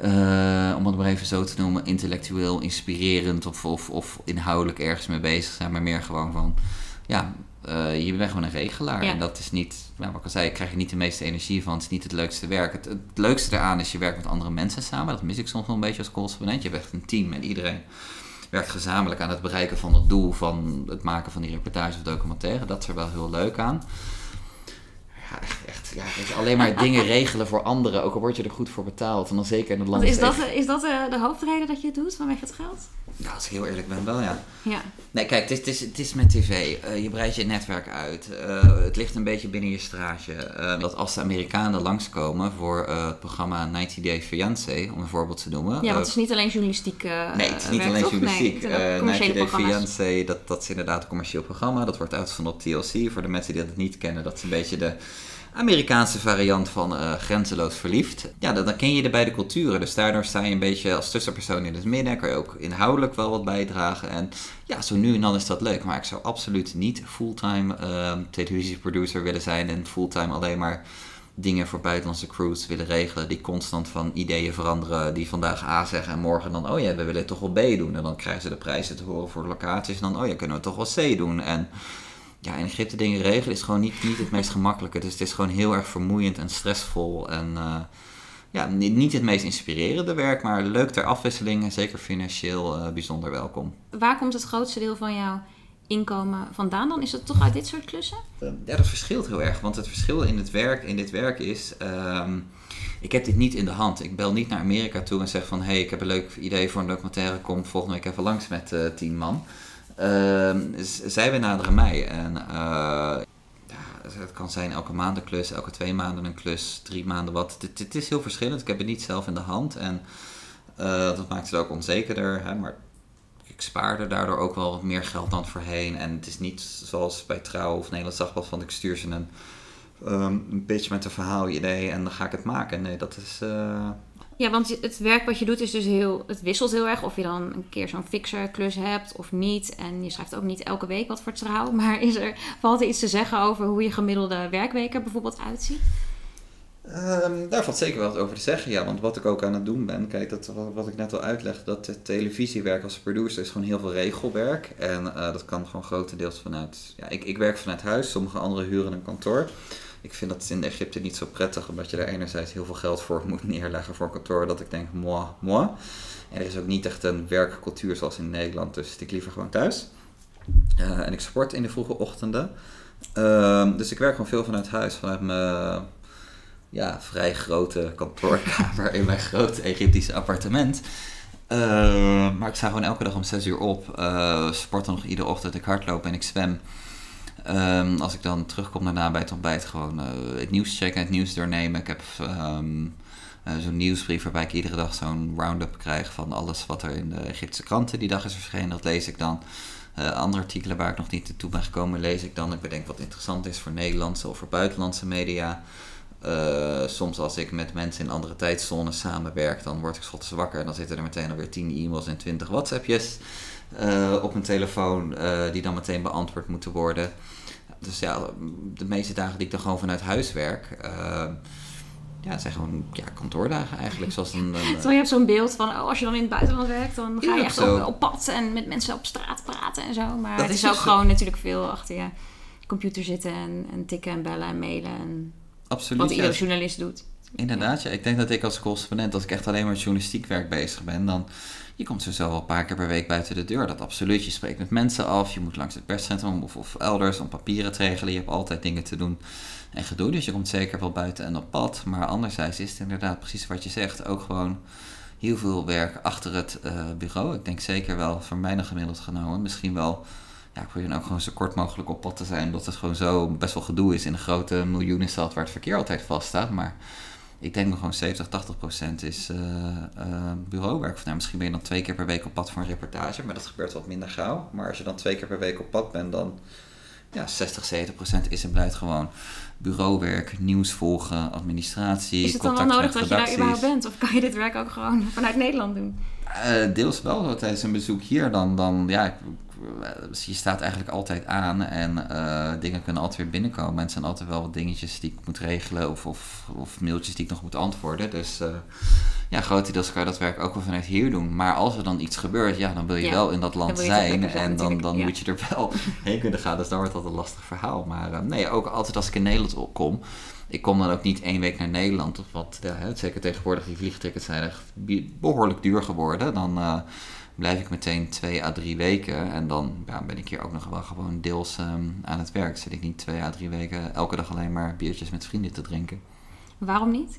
uh, om het maar even zo te noemen, intellectueel inspirerend of, of, of inhoudelijk ergens mee bezig zijn, maar meer gewoon van, ja, uh, je bent gewoon een regelaar. En dat is niet, nou, wat ik al zei, krijg je niet de meeste energie van. Het is niet het leukste werk. Het, het leukste eraan is je werkt met andere mensen samen. Dat mis ik soms wel een beetje als correspondent. Je hebt echt een team en iedereen werkt gezamenlijk aan het bereiken van het doel van het maken van die reportage of documentaire. Dat is er wel heel leuk aan ja, echt, ja, alleen maar dingen [LAUGHS] regelen voor anderen, ook al word je er goed voor betaald. En dan zeker in het land. Is dat, is dat eh, de hoofdreden dat je het doet vanwege het geld? Nou, als ik heel eerlijk ben, wel ja. ja. Nee, kijk, het is, het is, het is met tv. Uh, je breidt je netwerk uit. Uh, het ligt een beetje binnen je straatje. Dat als de Amerikanen langskomen voor het programma 90 Day Fiancé, om een voorbeeld te noemen. Ja, want het is niet alleen journalistiek. nee, het is niet alleen journalistiek. Nee, 90 Day Fiancé, dat, dat is inderdaad een commercieel programma. Dat wordt uitgezonden op TLC. Voor de mensen die dat niet kennen, dat is een beetje de Amerikaanse variant van uh, grenzeloos verliefd. Ja, dan, dan, ken je de beide culturen. Dus daardoor sta je een beetje als tussenpersoon in het midden. Kan je ook inhoudelijk wel wat bijdragen. En ja, zo nu en dan is dat leuk. Maar ik zou absoluut niet fulltime uh, televisieproducer willen zijn. En fulltime alleen maar dingen voor buitenlandse crews willen regelen, die constant van ideeën veranderen, die vandaag A zeggen en morgen dan, oh ja, we willen toch wel B doen. En dan krijgen ze de prijzen te horen voor de locaties en dan, oh ja, kunnen we toch wel C doen. En ja, in Egypte dingen regelen is gewoon niet, niet het meest gemakkelijke. Dus het is gewoon heel erg vermoeiend en stressvol en... Uh, ja, niet het meest inspirerende werk, maar leuk ter afwisseling en zeker financieel uh, bijzonder welkom. Waar komt het grootste deel van jouw inkomen vandaan dan? Is dat toch uit dit soort klussen? Ehm, ja, dat verschilt heel erg. Want het verschil in, het werk, in dit werk is... Um, ik heb dit niet in de hand. Ik bel niet naar Amerika toe en zeg van... hé, hey, ik heb een leuk idee voor een documentaire. Kom volgende week even langs met uh, tien man. Uh, zij benaderen mij. En uh, ja, het kan zijn elke maand een klus, elke twee maanden een klus, drie maanden wat. Het, is heel verschillend. Ik heb het niet zelf in de hand. En uh, dat maakt het ook onzekerder. Hè? Maar ik spaarde daardoor ook wel wat meer geld dan voorheen. En het is niet zoals bij Trouw of Nederlands Dagblad van ik stuur ze een, um, een pitch met een verhaalidee en dan ga ik het maken. Nee, dat is... Uh... Ja, want het werk wat je doet is dus heel... Het wisselt heel erg of je dan een keer zo'n fixer-klus hebt of niet. En je schrijft ook niet elke week wat voor Trouw. [LAUGHS] Maar is er, valt er iets te zeggen over hoe je gemiddelde werkweek er bijvoorbeeld uitziet? Um, daar valt zeker wel wat over te zeggen, ja. Want wat ik ook aan het doen ben, kijk, dat, wat, ik net al uitleg, dat televisiewerk als producer is gewoon heel veel regelwerk. En uh, dat kan gewoon grotendeels vanuit, ja, ik, ik werk vanuit huis, sommige anderen huren een kantoor. Ik vind dat in Egypte niet zo prettig, omdat je daar enerzijds heel veel geld voor [LAUGHS] moet neerleggen voor een kantoor, dat ik denk, moi, moi. En er is ook niet echt een werkcultuur zoals in Nederland, dus ik liever gewoon thuis. Uh, en ik sport in de vroege ochtenden. Uh, dus ik werk gewoon veel vanuit huis, vanuit mijn ja, vrij grote kantoorkamer in mijn grote Egyptische appartement. Uh, maar ik sta gewoon elke dag om 6 uur op. Uh, sport dan nog iedere ochtend. Ik hardloop en ik zwem. Um, als ik dan terugkom daarna bij het ontbijt, gewoon uh, het nieuws checken, het nieuws doornemen. Ik heb um, zo'n nieuwsbrief waarbij ik iedere dag zo'n round-up krijg van alles wat er in de Egyptische kranten die dag is verschenen. Dat lees ik dan. andere artikelen waar ik nog niet toe ben gekomen, lees ik dan. Ik bedenk wat interessant is voor Nederlandse of voor buitenlandse media. Uh, soms als ik met mensen in andere tijdzones samenwerk, dan word ik schots wakker en dan zitten er meteen alweer 10 e-mails en 20 WhatsAppjes uh, op mijn telefoon uh, die dan meteen beantwoord moeten worden. Dus ja, de meeste dagen die ik dan gewoon vanuit huis werk, ja, het zijn gewoon ja, kantoordagen eigenlijk. Zoals een, een je hebt zo'n beeld van, oh, als je dan in het buitenland werkt, dan ga je echt op, op, pad en met mensen op straat praten en zo. Maar dat het is, is ook gewoon natuurlijk veel achter je computer zitten en, en tikken en bellen en mailen en Absoluut. Wat iedere journalist doet. Inderdaad, ja. Ik denk dat ik als correspondent, als ik echt alleen maar journalistiek werk bezig ben, dan je komt zo wel een paar keer per week buiten de deur. Dat absoluut. Je spreekt met mensen af, je moet langs het perscentrum of, of elders om papieren te regelen. Je hebt altijd dingen te doen en gedoe. Dus je komt zeker wel buiten en op pad. Maar anderzijds is het inderdaad precies wat je zegt. Ook gewoon heel veel werk achter het uh, bureau. Ik denk zeker wel, voor mij nog gemiddeld genomen, misschien wel ja, ik probeer dan ook gewoon zo kort mogelijk op pad te zijn. Omdat het gewoon zo best wel gedoe is in een grote miljoenenstad waar het verkeer altijd vaststaat. Maar ik denk nog gewoon 70, 80 procent is uh, uh, bureauwerk. Nou, misschien ben je dan twee keer per week op pad voor een reportage. Maar dat gebeurt wat minder gauw. Maar als je dan twee keer per week op pad bent, dan ja, 60, 70 procent is en blijft gewoon bureauwerk, nieuws volgen, administratie. Is het dan wel nodig dat je daar überhaupt bent? Of kan je dit werk ook gewoon vanuit Nederland doen? Uh, deels wel. Tijdens een bezoek hier dan, dan ja, je staat eigenlijk altijd aan en uh, dingen kunnen altijd weer binnenkomen. En er zijn altijd wel wat dingetjes die ik moet regelen of, of, of mailtjes die ik nog moet antwoorden. Dus uh, ja, grotendeels kan je dat werk ook wel vanuit hier doen. Maar als er dan iets gebeurt, ja, dan wil je wel in dat land zijn. En dan, dan moet je er wel [LAUGHS] heen kunnen gaan. Dus dan wordt dat een lastig verhaal. Maar uh, nee, ook altijd als ik in Nederland kom. Ik kom dan ook niet één week naar Nederland. Of wat, ja, zeker tegenwoordig, die vliegtickets zijn echt behoorlijk duur geworden. Dan blijf ik meteen twee à drie weken. En dan ja, ben ik hier ook nog wel gewoon deels ehm, aan het werk. Zit ik niet twee à drie weken elke dag alleen maar biertjes met vrienden te drinken. Waarom niet?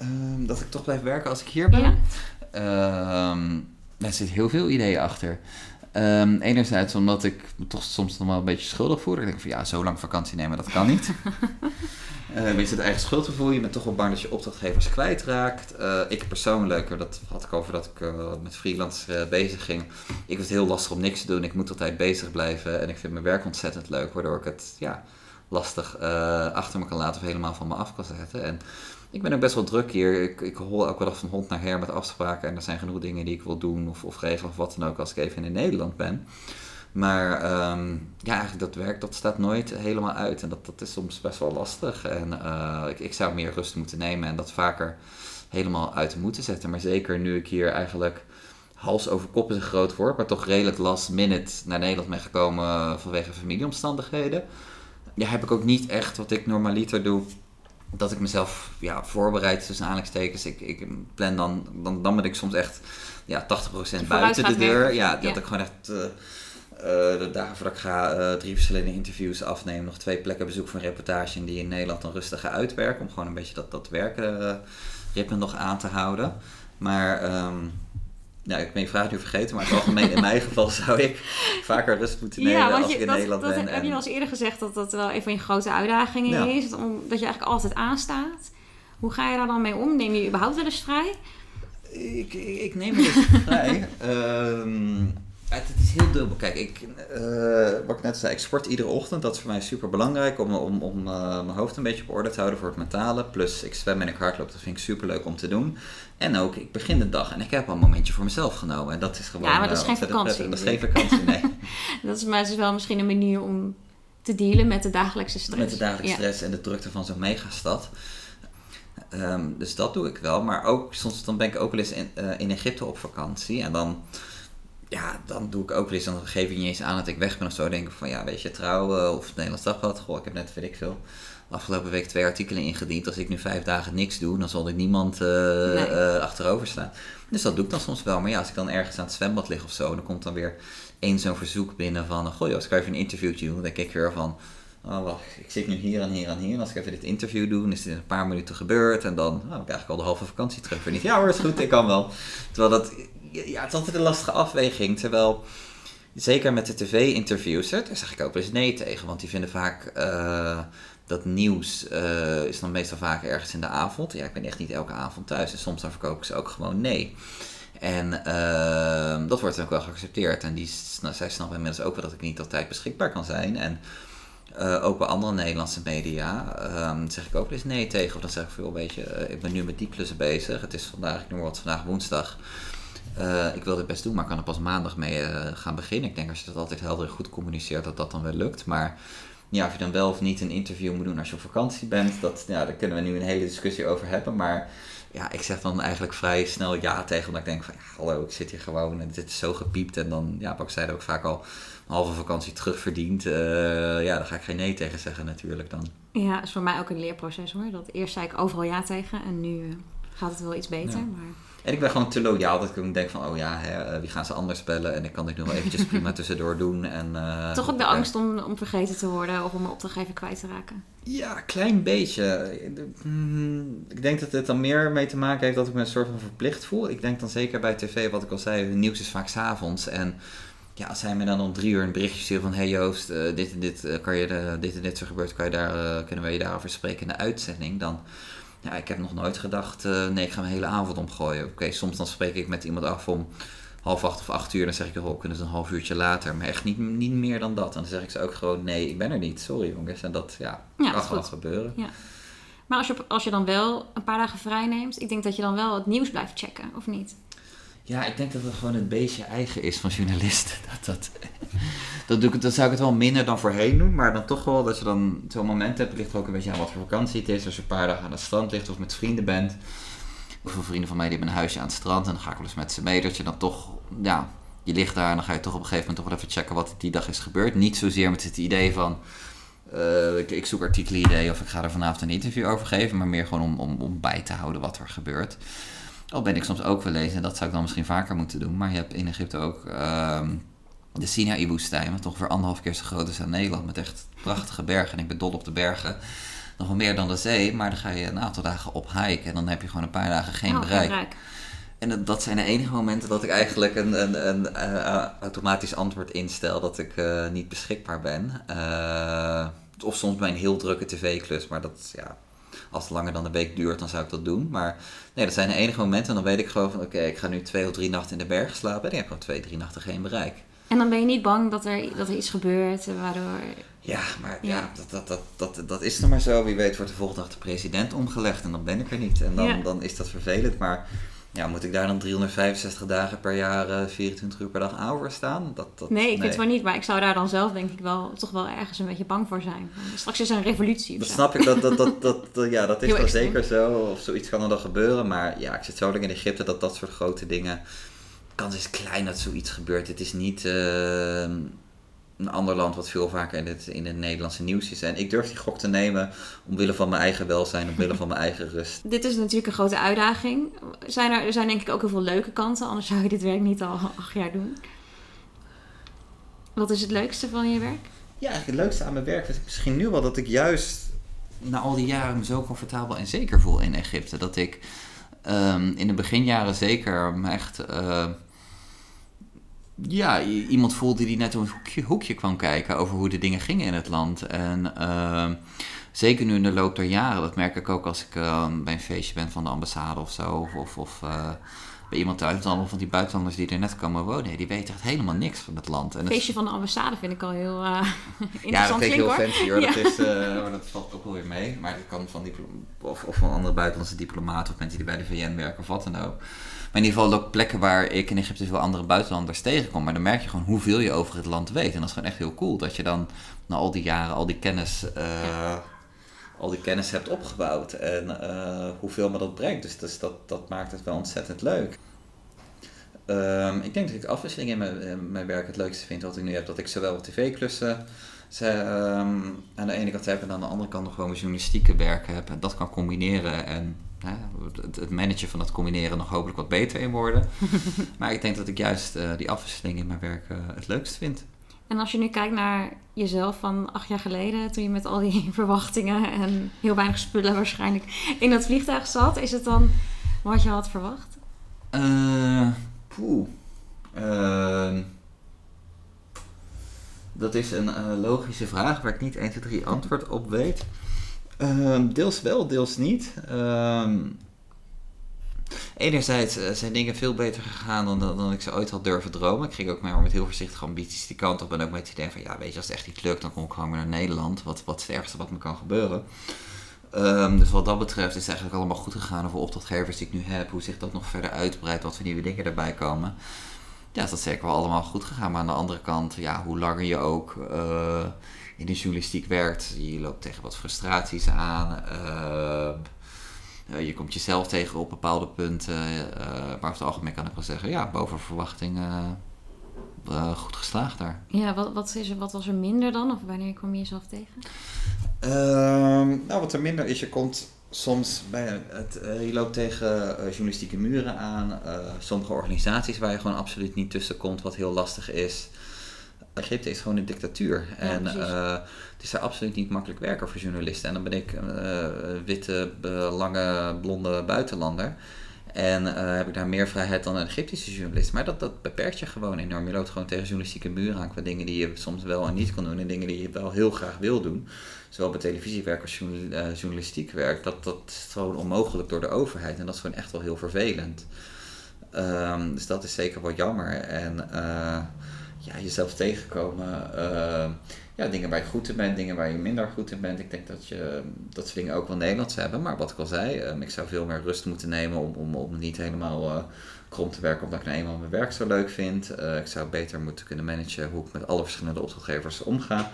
Um, dat ik toch blijf werken als ik hier ben. Ja. Um, daar zit heel veel ideeën achter. Enerzijds omdat ik me toch soms nog wel een beetje schuldig voel. Ik denk van ja, zo lang vakantie nemen, dat kan niet. [LAUGHS] Uh, je het eigen schuldgevoel. Je bent toch wel bang dat je opdrachtgevers kwijtraakt. Uh, ik persoonlijk, dat had ik over dat ik uh, met freelance bezig ging. Ik vind het heel lastig om niks te doen. Ik moet altijd bezig blijven. En ik vind mijn werk ontzettend leuk. Waardoor ik het ja, lastig achter me kan laten of helemaal van me af kan zetten. En ik ben ook best wel druk hier. Ik, ik hol elke dag van hond naar her met afspraken. En er zijn genoeg dingen die ik wil doen of, of regelen of wat dan ook als ik even in Nederland ben. Maar ehm, ja, eigenlijk dat werk dat staat nooit helemaal uit. En dat, dat is soms best wel lastig. En eh, ik, ik zou meer rust moeten nemen en dat vaker helemaal uit moeten zetten. Maar zeker nu ik hier eigenlijk hals over kop is een groot woord, maar toch redelijk last minute naar Nederland ben gekomen vanwege familieomstandigheden. Ja, heb ik ook niet echt wat ik normaliter doe. Dat ik mezelf ja, voorbereid tussen aanhalingstekens. Ik, ik plan dan, dan, dan ben ik soms echt ja, 80% buiten de deur. werken. Ja, dat Ja. ik gewoon echt eh, eh, de dagen voordat ik ga eh, drie verschillende interviews afnemen. Nog twee plekken bezoek een reportage en die in Nederland dan rustig ga uitwerken. Om gewoon een beetje dat, dat werkritme nog aan te houden. Maar ehm, ja, ik ben je vraag nu vergeten. Maar in het algemeen in mijn geval [LAUGHS] zou ik vaker rust moeten nemen Ja, want als ik in dat, Nederland dat ben. heb en- je wel eens eerder gezegd dat dat wel een van je grote uitdagingen Ja. is. Om, dat je eigenlijk altijd aanstaat. Hoe ga je daar dan mee om? Neem je überhaupt wel eens vrij? Ik, ik, ik neem dus vrij. [LAUGHS] Ehm, het, het is heel dubbel. Kijk, ik, eh, wat ik net zei, ik sport iedere ochtend. Dat is voor mij super belangrijk om, om, om eh, mijn hoofd een beetje op orde te houden voor het mentale. Plus ik zwem en ik hardloop, dat vind ik super leuk om te doen. En ook, ik begin de dag en ik heb al een momentje voor mezelf genomen. En dat is gewoon Ja, maar dat is eh, geen vakantie. Dat is geen vakantie, nee. [LAUGHS] Dat is, maar is wel misschien een manier om te dealen met de dagelijkse stress. Met de dagelijkse Ja. stress en de drukte van zo'n megastad. Ehm, dus dat doe ik wel. Maar ook soms dan ben ik ook wel eens in, in Egypte op vakantie. En dan, ja, dan doe ik ook wel eens, dan geef ik niet eens aan dat ik weg ben of zo. Denk ik van ja, weet je, trouwen of het Nederlands Dagblad. Goh, ik heb net, weet ik veel, afgelopen week twee artikelen ingediend. Als ik nu vijf dagen niks doe, dan zal er niemand eh, Nee. eh, achterover staan. Dus dat doe ik dan soms wel. Maar ja, als ik dan ergens aan het zwembad lig of zo, dan komt dan weer één zo'n verzoek binnen van, goh Joost, kan je even een interviewtje doen? Dan denk ik weer van, oh wacht, ik zit nu hier en hier en hier. En als ik even dit interview doe, dan is dit in een paar minuten gebeurd. En dan oh, heb ik eigenlijk al de halve vakantie terug. Weer niet, ja hoor, is goed, ik kan wel. Terwijl dat, ja, het is altijd een lastige afweging. Terwijl, zeker met de tv-interviews, daar zeg ik ook eens nee tegen. Want die vinden vaak... eh, dat nieuws eh, is dan meestal vaak ergens in de avond. Ja, ik ben echt niet elke avond thuis. En soms dan verkoop ik ze ook gewoon nee. En ehm, dat wordt dan ook wel geaccepteerd. En die, sna- zij snappen inmiddels ook wel dat ik niet altijd beschikbaar kan zijn. En eh, ook bij andere Nederlandse media ehm, zeg ik ook wel eens nee tegen. Of dan zeg ik veel, weet je, ik ben nu met die klussen bezig. Het is vandaag, ik noem wat, vandaag woensdag. Eh, ik wil dit best doen, maar kan er pas maandag mee eh, gaan beginnen. Ik denk als je dat altijd helder en goed communiceert, dat dat dan wel lukt. Maar ja, of je dan wel of niet een interview moet doen als je op vakantie bent, dat, ja, daar kunnen we nu een hele discussie over hebben. Maar ja, ik zeg dan eigenlijk vrij snel ja tegen, omdat ik denk van, ja, hallo, ik zit hier gewoon en dit is zo gepiept. En dan, ja, wat ik zei ook vaak al, een halve vakantie terugverdiend. Eh ja, daar ga ik geen nee tegen zeggen natuurlijk dan. Ja, dat is voor mij ook een leerproces hoor. Dat eerst zei ik overal ja tegen en nu gaat het wel iets beter. Ja. Maar En ik ben gewoon te loyaal dat ik denk van, oh ja, hè, eh, wie gaan ze anders bellen? En ik kan dit nu wel eventjes [LAUGHS] prima tussendoor doen. En, eh, toch ook de ja. angst om, om vergeten te worden of om een opdrachtgever kwijt te raken. Ja, een klein beetje. Hmm, Ik denk dat het dan meer mee te maken heeft dat ik me een soort van verplicht voel. Ik denk dan zeker bij tv, wat ik al zei, het nieuws is vaak s'avonds. En ja, als hij me dan om drie uur een berichtje stuurt van... Hey Joost, eh, dit en dit, kan je dit en dit zo gebeurt, kan je daar, kunnen we je daarover spreken in de uitzending? Dan, ja, ik heb nog nooit gedacht, eh, nee, ik ga mijn hele avond omgooien. Oké, soms dan spreek ik met iemand af om half acht of acht uur. Dan zeg ik, oh, kunnen ze een half uurtje later. Maar echt niet, niet meer dan dat. En dan zeg ik ze ook gewoon, nee, ik ben er niet. Sorry jongens. En dat, ja, Ja, kan gebeuren. Maar als je, als je dan wel een paar dagen vrij neemt, ik denk dat je dan wel het nieuws blijft checken, of niet? Ja, ik denk dat het gewoon het beestje eigen is van journalisten. [LAUGHS] Dat, dat, dat, doe ik, zou ik het wel minder dan voorheen doen. Maar dan toch wel dat je dan zo'n moment hebt. Het ligt ook een beetje aan wat voor vakantie het is. Als je een paar dagen aan het strand ligt of met vrienden bent. Hoeveel vrienden van mij die hebben een huisje aan het strand. En dan ga ik wel eens met ze mee. Dat je dan toch, ja, je ligt daar. En dan ga je toch op een gegeven moment toch wel even checken wat die dag is gebeurd. Niet zozeer met het idee van... eh, ik, zoek artikelen of ik ga er vanavond een interview over geven. Maar meer gewoon om, om, om bij te houden wat er gebeurt. Al ben ik soms ook wel lezen, en dat zou ik dan misschien vaker moeten doen. Maar je hebt in Egypte ook ehm, de Sinaï-woestijn, wat ongeveer anderhalf keer zo groot is aan Nederland. Met echt prachtige bergen. En ik ben dol op de bergen. Nog wel meer dan de zee, maar dan ga je een aantal dagen op hike. En dan heb je gewoon een paar dagen geen Oh, bereik. En dat, dat zijn de enige momenten dat ik eigenlijk een, een, een eh, automatisch antwoord instel dat ik eh, niet beschikbaar ben. Eh, of soms bij een heel drukke tv-klus, maar dat, ja, als het langer dan een week duurt, dan zou ik dat doen. Maar nee, dat zijn de enige momenten en dan weet ik gewoon van oké, ik ga nu twee of drie nachten in de berg slapen. En ik heb gewoon twee, drie nachten geen bereik. En dan ben je niet bang dat er, dat er iets gebeurt eh, waardoor... Ja, maar Ja. ja, dat, dat, dat, dat, dat is dan maar zo. Wie weet wordt de volgende dag de president omgelegd en dan ben ik er niet. En dan, Ja. dan is dat vervelend. Maar Ja, moet ik daar dan 365 dagen per jaar, uh, 24 uur per dag aan voor staan? Dat, dat, nee, ik vind het wel niet. Maar ik zou daar dan zelf denk ik wel toch wel ergens een beetje bang voor zijn. Straks is er een revolutie Dat snap ik, dat, dat, dat, dat, [LAUGHS] ja, dat is wel zeker zo. Of zoiets kan er dan gebeuren. Maar ja, ik zit zo lang in Egypte dat dat soort grote dingen... De kans is klein dat zoiets gebeurt. Het is niet... Uh, een ander land wat veel vaker in het, in het Nederlandse nieuws is. En ik durf die gok te nemen omwille van mijn eigen welzijn, omwille van mijn eigen rust. [LAUGHS] Dit is natuurlijk een grote uitdaging. Zijn er, er zijn denk ik ook heel veel leuke kanten, anders zou je dit werk niet al acht jaar doen. Wat is het leukste van je werk? Ja, eigenlijk het leukste aan mijn werk is misschien nu wel dat ik juist na al die jaren me zo comfortabel en zeker voel in Egypte. Dat ik um, in de beginjaren zeker me echt... Uh, ja, iemand voelde die net een hoekje, hoekje kwam kijken over hoe de dingen gingen in het land. En uh, zeker nu in de loop der jaren, dat merk ik ook als ik uh, bij een feestje ben van de ambassade of zo. Of, of, of uh, bij iemand thuis, dan van die buitenlanders die er net komen wonen, die weten echt helemaal niks van het land. En feestje van de ambassade vind ik al heel [LAUGHS] uh, interessant. Ja, dat vind ik heel fancy hoor. Ja. Dat, is, uh, [LAUGHS] dat valt ook wel weer mee. Maar dat kan van of, of van andere buitenlandse diplomaten of mensen die bij de VN werken of wat dan ook. In ieder geval ook plekken waar ik in Egypte veel andere buitenlanders tegenkom. Maar dan merk je gewoon hoeveel je over het land weet. En dat is gewoon echt heel cool. Dat je dan na al die jaren al die kennis, uh, al die kennis hebt opgebouwd. En uh, hoeveel me dat brengt. Dus, dat, dat maakt het wel ontzettend leuk. Um, ik denk dat ik de afwisseling in mijn, mijn, werk het leukste vind wat ik nu heb. Dat ik zowel tv-klussen um, aan de ene kant heb en aan de andere kant nog gewoon journalistieke werken heb. En dat kan combineren en het managen van dat combineren nog hopelijk wat beter in worden. [LAUGHS] maar ik denk dat ik juist uh, die afwisseling in mijn werk uh, het leukst vind. En als je nu kijkt naar jezelf van acht jaar geleden, toen je met al die [LAUGHS] verwachtingen en heel weinig spullen waarschijnlijk in dat vliegtuig zat, is het dan wat je had verwacht? Uh, poeh. Dat is een logische vraag waar ik niet 1, 2, 3 antwoord op weet. Um, deels wel, deels niet. Um, enerzijds uh, zijn dingen veel beter gegaan dan, dan, ik ze ooit had durven dromen. Ik ging ook maar met heel voorzichtige ambities die kant op. En ook met het idee van, ja, weet je, als het echt niet lukt, dan kom ik gewoon naar Nederland. Wat, wat is het ergste wat me kan gebeuren? Um, dus wat dat betreft is het eigenlijk allemaal goed gegaan over opdrachtgevers die ik nu heb. Hoe zich dat nog verder uitbreidt, wat voor nieuwe dingen erbij komen. Ja, is dat zeker wel allemaal goed gegaan. Maar aan de andere kant, ja, hoe langer je ook... Uh, in de journalistiek werkt. Je loopt tegen wat frustraties aan. Uh, je komt jezelf tegen op bepaalde punten. Uh, maar over het algemeen kan ik wel zeggen, ja, boven verwachting uh, goed geslaagd daar. Ja, wat, wat, is er, wat was er minder dan? Of wanneer kom je jezelf tegen? Ehm, nou, wat er minder is, je komt soms bij het, je loopt tegen journalistieke muren aan. sommige organisaties waar je gewoon absoluut niet tussen komt, wat heel lastig is. Egypte is gewoon een dictatuur. en uh, het is daar absoluut niet makkelijk werken voor journalisten. En dan ben ik een uh, witte, lange, blonde buitenlander. En uh, heb ik daar meer vrijheid dan een Egyptische journalist. Maar dat, dat beperkt je gewoon enorm. Je loopt gewoon tegen journalistieke muren aan qua dingen die je soms wel en niet kan doen. En dingen die je wel heel graag wil doen. Zowel bij televisiewerk als journalistiek werk. Dat, dat is gewoon onmogelijk door de overheid. En dat is gewoon echt wel heel vervelend. Um, dus dat is zeker wel jammer. En ja, jezelf tegenkomen. Uh, ja, dingen waar je goed in bent, dingen waar je minder goed in bent. Ik denk dat je dat soort dingen ook wel Nederlands hebben. Maar wat ik al zei, um, ik zou veel meer rust moeten nemen om, om, om niet helemaal uh, krom te werken omdat ik nou eenmaal mijn werk zo leuk vind. Uh, ik zou beter moeten kunnen managen hoe ik met alle verschillende opdrachtgevers omga.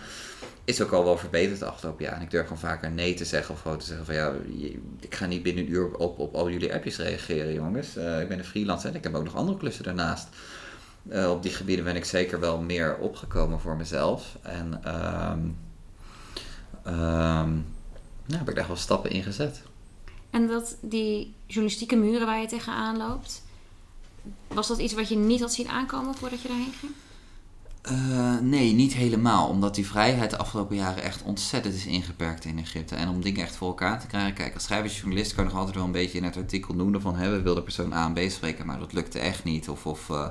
Is ook al wel verbeterd de afgelopen jaar. En ik durf gewoon vaker nee te zeggen of gewoon te zeggen van ja, ik ga niet binnen een uur op, op al jullie appjes reageren jongens. ik ben een freelancer en ik heb ook nog andere klussen daarnaast. Uh, op die gebieden ben ik zeker wel meer opgekomen voor mezelf. En um, um, nou, heb ik daar wel stappen in gezet. En dat die journalistieke muren waar je tegenaan loopt, was dat iets wat je niet had zien aankomen voordat je daarheen ging? Uh, nee, niet helemaal. Omdat die vrijheid de afgelopen jaren echt ontzettend is ingeperkt in Egypte. En om dingen echt voor elkaar te krijgen. Kijk, als schrijversjournalist kan je nog altijd wel een beetje in het artikel noemen van... Hè, we wilden persoon A en B spreken, maar dat lukte echt niet. Of, of uh,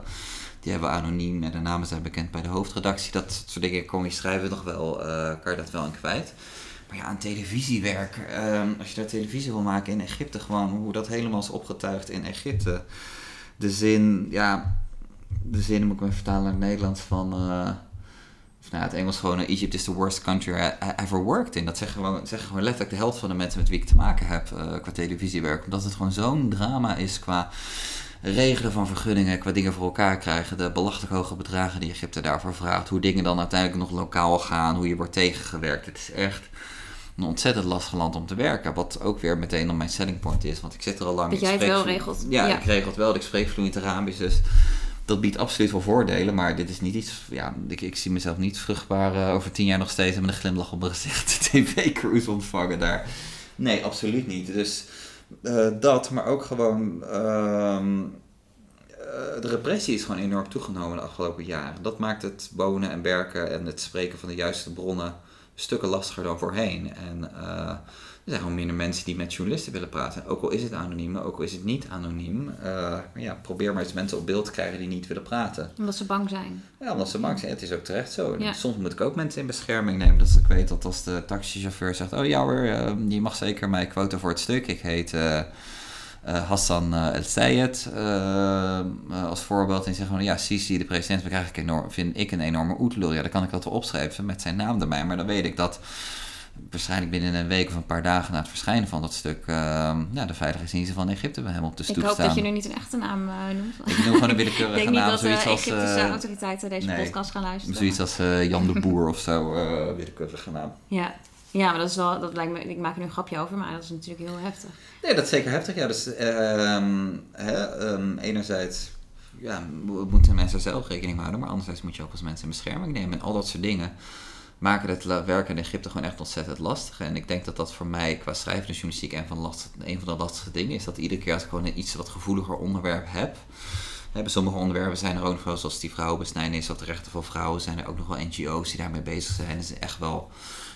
die hebben anoniem en de namen zijn bekend bij de hoofdredactie. Dat soort dingen kon je schrijven nog wel, uh, kan je dat wel aan kwijt. Maar ja, aan televisiewerk, uh, als je daar televisie wil maken in Egypte, gewoon hoe dat helemaal is opgetuigd in Egypte. De zin, ja, de zin moet ik me vertalen naar het Nederlands van, uh, nou, het Engels gewoon, uh, Egypt is the worst country I, I ever worked in. Dat zeggen gewoon, zeggen gewoon letterlijk de helft van de mensen met wie ik te maken heb uh, qua televisiewerk. Omdat het gewoon zo'n drama is qua regelen van vergunningen, qua dingen voor elkaar krijgen, de belachelijk hoge bedragen die Egypte daarvoor vraagt, hoe dingen dan uiteindelijk nog lokaal gaan, hoe je wordt tegengewerkt. Het is echt een ontzettend lastig land om te werken. Wat ook weer meteen op mijn selling point is, want ik zit er al lang. Dat jij het wel regelt. Ja, ja, ik regel het wel. Ik spreek vloeiend Arabisch, dus dat biedt absoluut wel voordelen, maar dit is niet iets. Ja, ik, ik zie mezelf niet vruchtbaar uh, over tien jaar nog steeds met een glimlach op mijn gezicht [LAUGHS] tv-cruise ontvangen daar. Nee, absoluut niet. Dus uh, dat, maar ook gewoon. Uh, de repressie is gewoon enorm toegenomen de afgelopen jaren. Dat maakt het wonen en werken en het spreken van de juiste bronnen stukken lastiger dan voorheen. En er zijn gewoon minder mensen die met journalisten willen praten. Ook al is het anoniem, ook al is het niet anoniem. Uh, ja, probeer maar eens mensen op beeld te krijgen die niet willen praten. Omdat ze bang zijn. Ja, omdat ze bang zijn. Het is ook terecht zo. Ja. Soms moet ik ook mensen in bescherming nemen. Dus ik weet dat als de taxichauffeur zegt... Oh ja hoor, uh, je mag zeker mij quoten voor het stuk. Ik heet... Uh, Hassan El Sayed als voorbeeld. En zegt gewoon, ja, Sisi, de president, krijg ik enorm, vind ik een enorme oetlul. Ja, dan kan ik dat wel opschrijven met zijn naam erbij. Maar dan weet ik dat waarschijnlijk binnen een week of een paar dagen na het verschijnen van dat stuk, uh, ja, de veiligheidsdiensten van Egypte bij hem op de stoep staan. Ik hoop dat je nu niet een echte naam uh, noemt. Ik noem gewoon een willekeurige [LAUGHS] naam. Ik denk niet dat de als, Egyptische uh, autoriteiten deze nee, podcast gaan luisteren. Zoiets als Jan de [LAUGHS] Boer of zo, willekeurige naam. Ja. Ja, maar dat is wel, dat lijkt me, ik maak er nu een grapje over, maar dat is natuurlijk heel heftig. Nee, dat is zeker heftig. Ja, dus hè, um, enerzijds ja, moeten mensen zelf rekening houden, maar anderzijds moet je ook als mensen in bescherming nemen en al dat soort dingen maken het werken in Egypte gewoon echt ontzettend lastig. En ik denk dat dat voor mij qua schrijvende journalistiek een van, lastig, een van de lastige dingen is. Dat iedere keer als ik gewoon een iets wat gevoeliger onderwerp heb. Bij sommige onderwerpen zijn er ook nog wel, zoals die vrouwenbesnijdenis of de rechten van vrouwen, zijn er ook nog wel NGO's die daarmee bezig zijn. En ze echt wel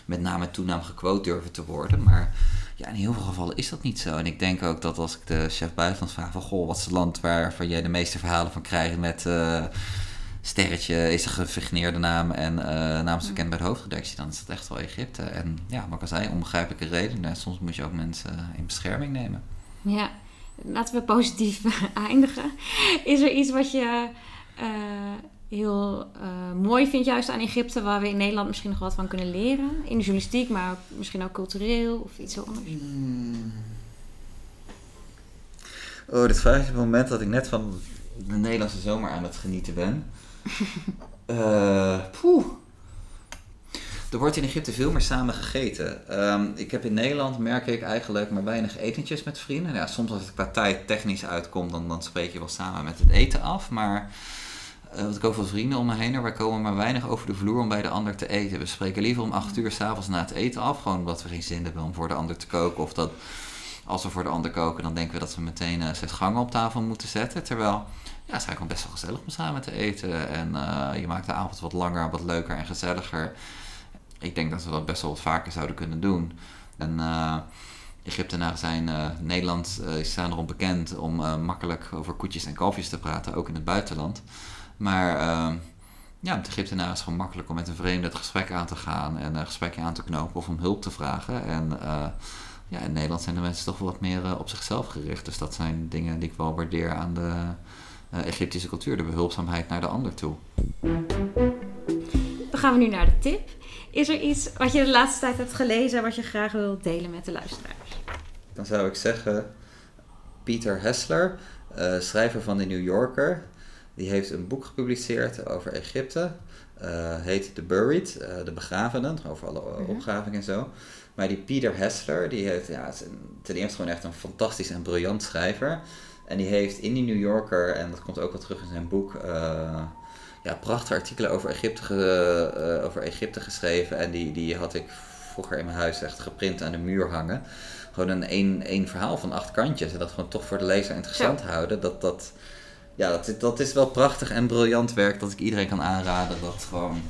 met naam en toenaam gequote durven te worden. Maar ja, in heel veel gevallen is dat niet zo. En ik denk ook dat als ik de chef buitenland vraag van... Goh, wat is het land waarvan jij de meeste verhalen van krijgt met... Uh, sterretje is een gefigeneerde naam en uh, naam is bekend bij de hoofdredactie, dan is dat echt wel Egypte. En ja, wat ik al zei, onbegrijpelijke redenen. Soms moet je ook mensen in bescherming nemen. Ja, laten we positief eindigen. Is er iets wat je uh, heel uh, mooi vindt juist aan Egypte, waar we in Nederland misschien nog wat van kunnen leren? In de journalistiek, maar misschien ook cultureel of iets heel anders? Hmm. Oh, dit vraag je op het moment dat ik net van de Nederlandse zomer aan het genieten ben. [LAUGHS] uh. Er wordt in Egypte veel meer samen gegeten. Um, ik heb in Nederland, merk ik eigenlijk, maar weinig etentjes met vrienden. Ja, soms als het qua tijd technisch uitkomt, dan, dan spreek je wel samen met het eten af. Maar uh, want ik ook veel vrienden om me heen, maar wij komen maar weinig over de vloer om bij de ander te eten. We spreken liever om acht uur s'avonds na het eten af, gewoon omdat we geen zin hebben om voor de ander te koken. Of dat als we voor de ander koken, dan denken we dat we meteen uh, zes gangen op tafel moeten zetten. Terwijl ja, het is eigenlijk best wel gezellig om samen te eten. En uh, je maakt de avond wat langer, wat leuker en gezelliger. Ik denk dat we dat best wel wat vaker zouden kunnen doen. En uh, Egyptenaren zijn, Nederland staan erom bekend om makkelijk over koetjes en kalfjes te praten, ook in het buitenland. Maar ja, het Egyptenaren is gewoon makkelijk om met een vreemde het gesprek aan te gaan en een gesprekje aan te knopen of om hulp te vragen. En ja, in Nederland zijn de mensen toch wel wat meer op zichzelf gericht. Dus dat zijn dingen die ik wel waardeer aan de uh, Egyptische cultuur, de behulpzaamheid naar de ander toe. Dan gaan we nu naar de tip. Is er iets wat je de laatste tijd hebt gelezen wat je graag wilt delen met de luisteraars? Dan zou ik zeggen, Peter Hessler, uh, schrijver van de New Yorker, die heeft een boek gepubliceerd over Egypte. Uh, heet The Buried, uh, de begravenen, over alle -hmm. opgravingen en zo. Maar die Peter Hessler, die heeft ja, ten eerste gewoon echt een fantastisch en briljant schrijver. En die heeft in die New Yorker, en dat komt ook wel terug in zijn boek, uh, ja, prachtige artikelen over Egypte, ge, uh, over Egypte geschreven. En die, die had ik vroeger in mijn huis echt geprint aan de muur hangen. Gewoon een één, één verhaal van acht kantjes. En dat gewoon toch voor de lezer interessant ja. houden. Dat, dat, ja, dat, dat is wel prachtig en briljant werk dat ik iedereen kan aanraden. Dat gewoon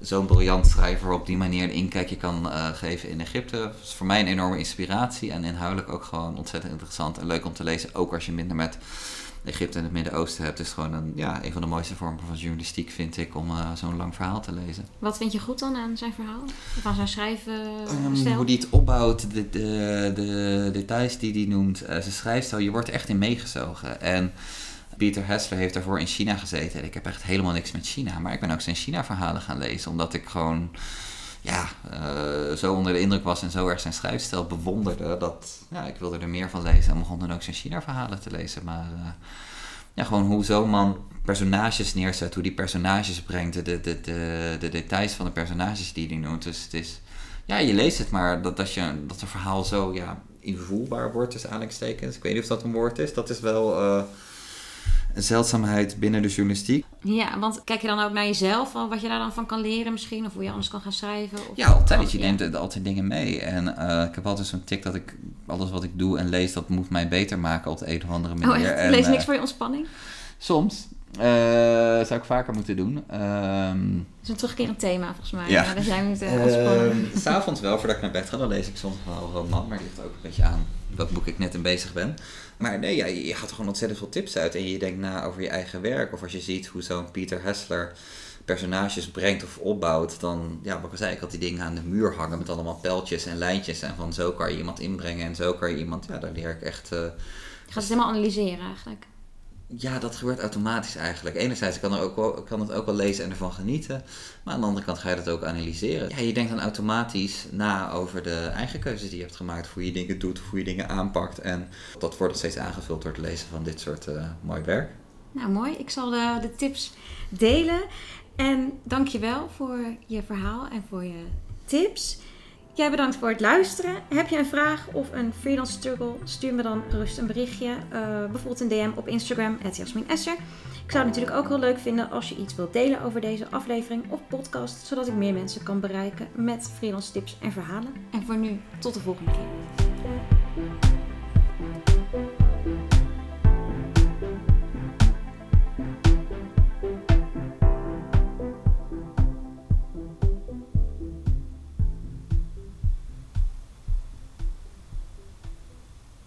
zo'n briljant schrijver op die manier een inkijkje kan uh, geven in Egypte. Dat is voor mij een enorme inspiratie en inhoudelijk ook gewoon ontzettend interessant en leuk om te lezen. Ook als je minder met Egypte en het Midden-Oosten hebt. is gewoon een, ja, een van de mooiste vormen van journalistiek, vind ik, om uh, zo'n lang verhaal te lezen. Wat vind je goed dan aan zijn verhaal? Of aan zijn schrijven? Um, hoe die het opbouwt, de, de, de details die hij noemt, uh, zijn schrijfstijl, je wordt er echt in meegezogen. En Pieter Hessler heeft daarvoor in China gezeten. En ik heb echt helemaal niks met China. Maar ik ben ook zijn China-verhalen gaan lezen. Omdat ik gewoon ja, uh, zo onder de indruk was en zo erg zijn schrijfstijl bewonderde. Dat ja, ik wilde er meer van lezen. En begon dan ook zijn China-verhalen te lezen. Maar uh, ja, gewoon hoe zo'n man personages neerzet. Hoe die personages brengt. De, de, de, de, details van de personages die hij noemt. Dus het is... Ja, je leest het, maar dat, dat, je, dat een verhaal zo ja, invoelbaar wordt, tussen aanhalingstekens. Ik weet niet of dat een woord is. Dat is wel... Uh, een zeldzaamheid binnen de journalistiek. Ja, want kijk je dan ook naar jezelf, wat je daar dan van kan leren misschien? Of hoe je anders kan gaan schrijven? Of ja, altijd. Je neemt altijd dingen mee. En uh, ik heb altijd zo'n tik dat ik alles wat ik doe en lees, dat moet mij beter maken op de een of andere manier. Oh, echt? En, lees niks voor je ontspanning? Soms. Uh, zou ik vaker moeten doen. Um, dat is een terugkerend thema volgens mij. Ja. ja dat jij moet uh, ontspannen. Uh, [LAUGHS] S'avonds wel, voordat ik naar bed ga, dan lees ik soms wel een roman. Maar die ligt ook een beetje aan welk boek ik net in bezig ben. Maar nee, ja, je gaat er gewoon ontzettend veel tips uit. En je denkt na over je eigen werk. Of als je ziet hoe zo'n Pieter Hessler personages brengt of opbouwt. Dan, ja, wat ik zei, ik had die dingen aan de muur hangen met allemaal pijltjes en lijntjes. En van zo kan je iemand inbrengen en zo kan je iemand, ja, daar leer ik echt... Uh, je gaat het helemaal analyseren eigenlijk. Ja, dat gebeurt automatisch eigenlijk. Enerzijds kan, er ook kan het ook wel lezen en ervan genieten. Maar aan de andere kant ga je dat ook analyseren. Ja, je denkt dan automatisch na over de eigen keuzes die je hebt gemaakt. Hoe je dingen doet, hoe je dingen aanpakt. En dat wordt steeds aangevuld door het lezen van dit soort uh, mooi werk. Nou, mooi. Ik zal de, de tips delen. En dankjewel voor je verhaal en voor je tips. Jij bedankt voor het luisteren. Heb je een vraag of een freelance struggle? Stuur me dan gerust een berichtje. Uh, bijvoorbeeld een DM op Instagram, Jasmin Esser. Ik zou het natuurlijk ook heel leuk vinden als je iets wilt delen over deze aflevering of podcast. Zodat ik meer mensen kan bereiken met freelance tips en verhalen. En voor nu, tot de volgende keer.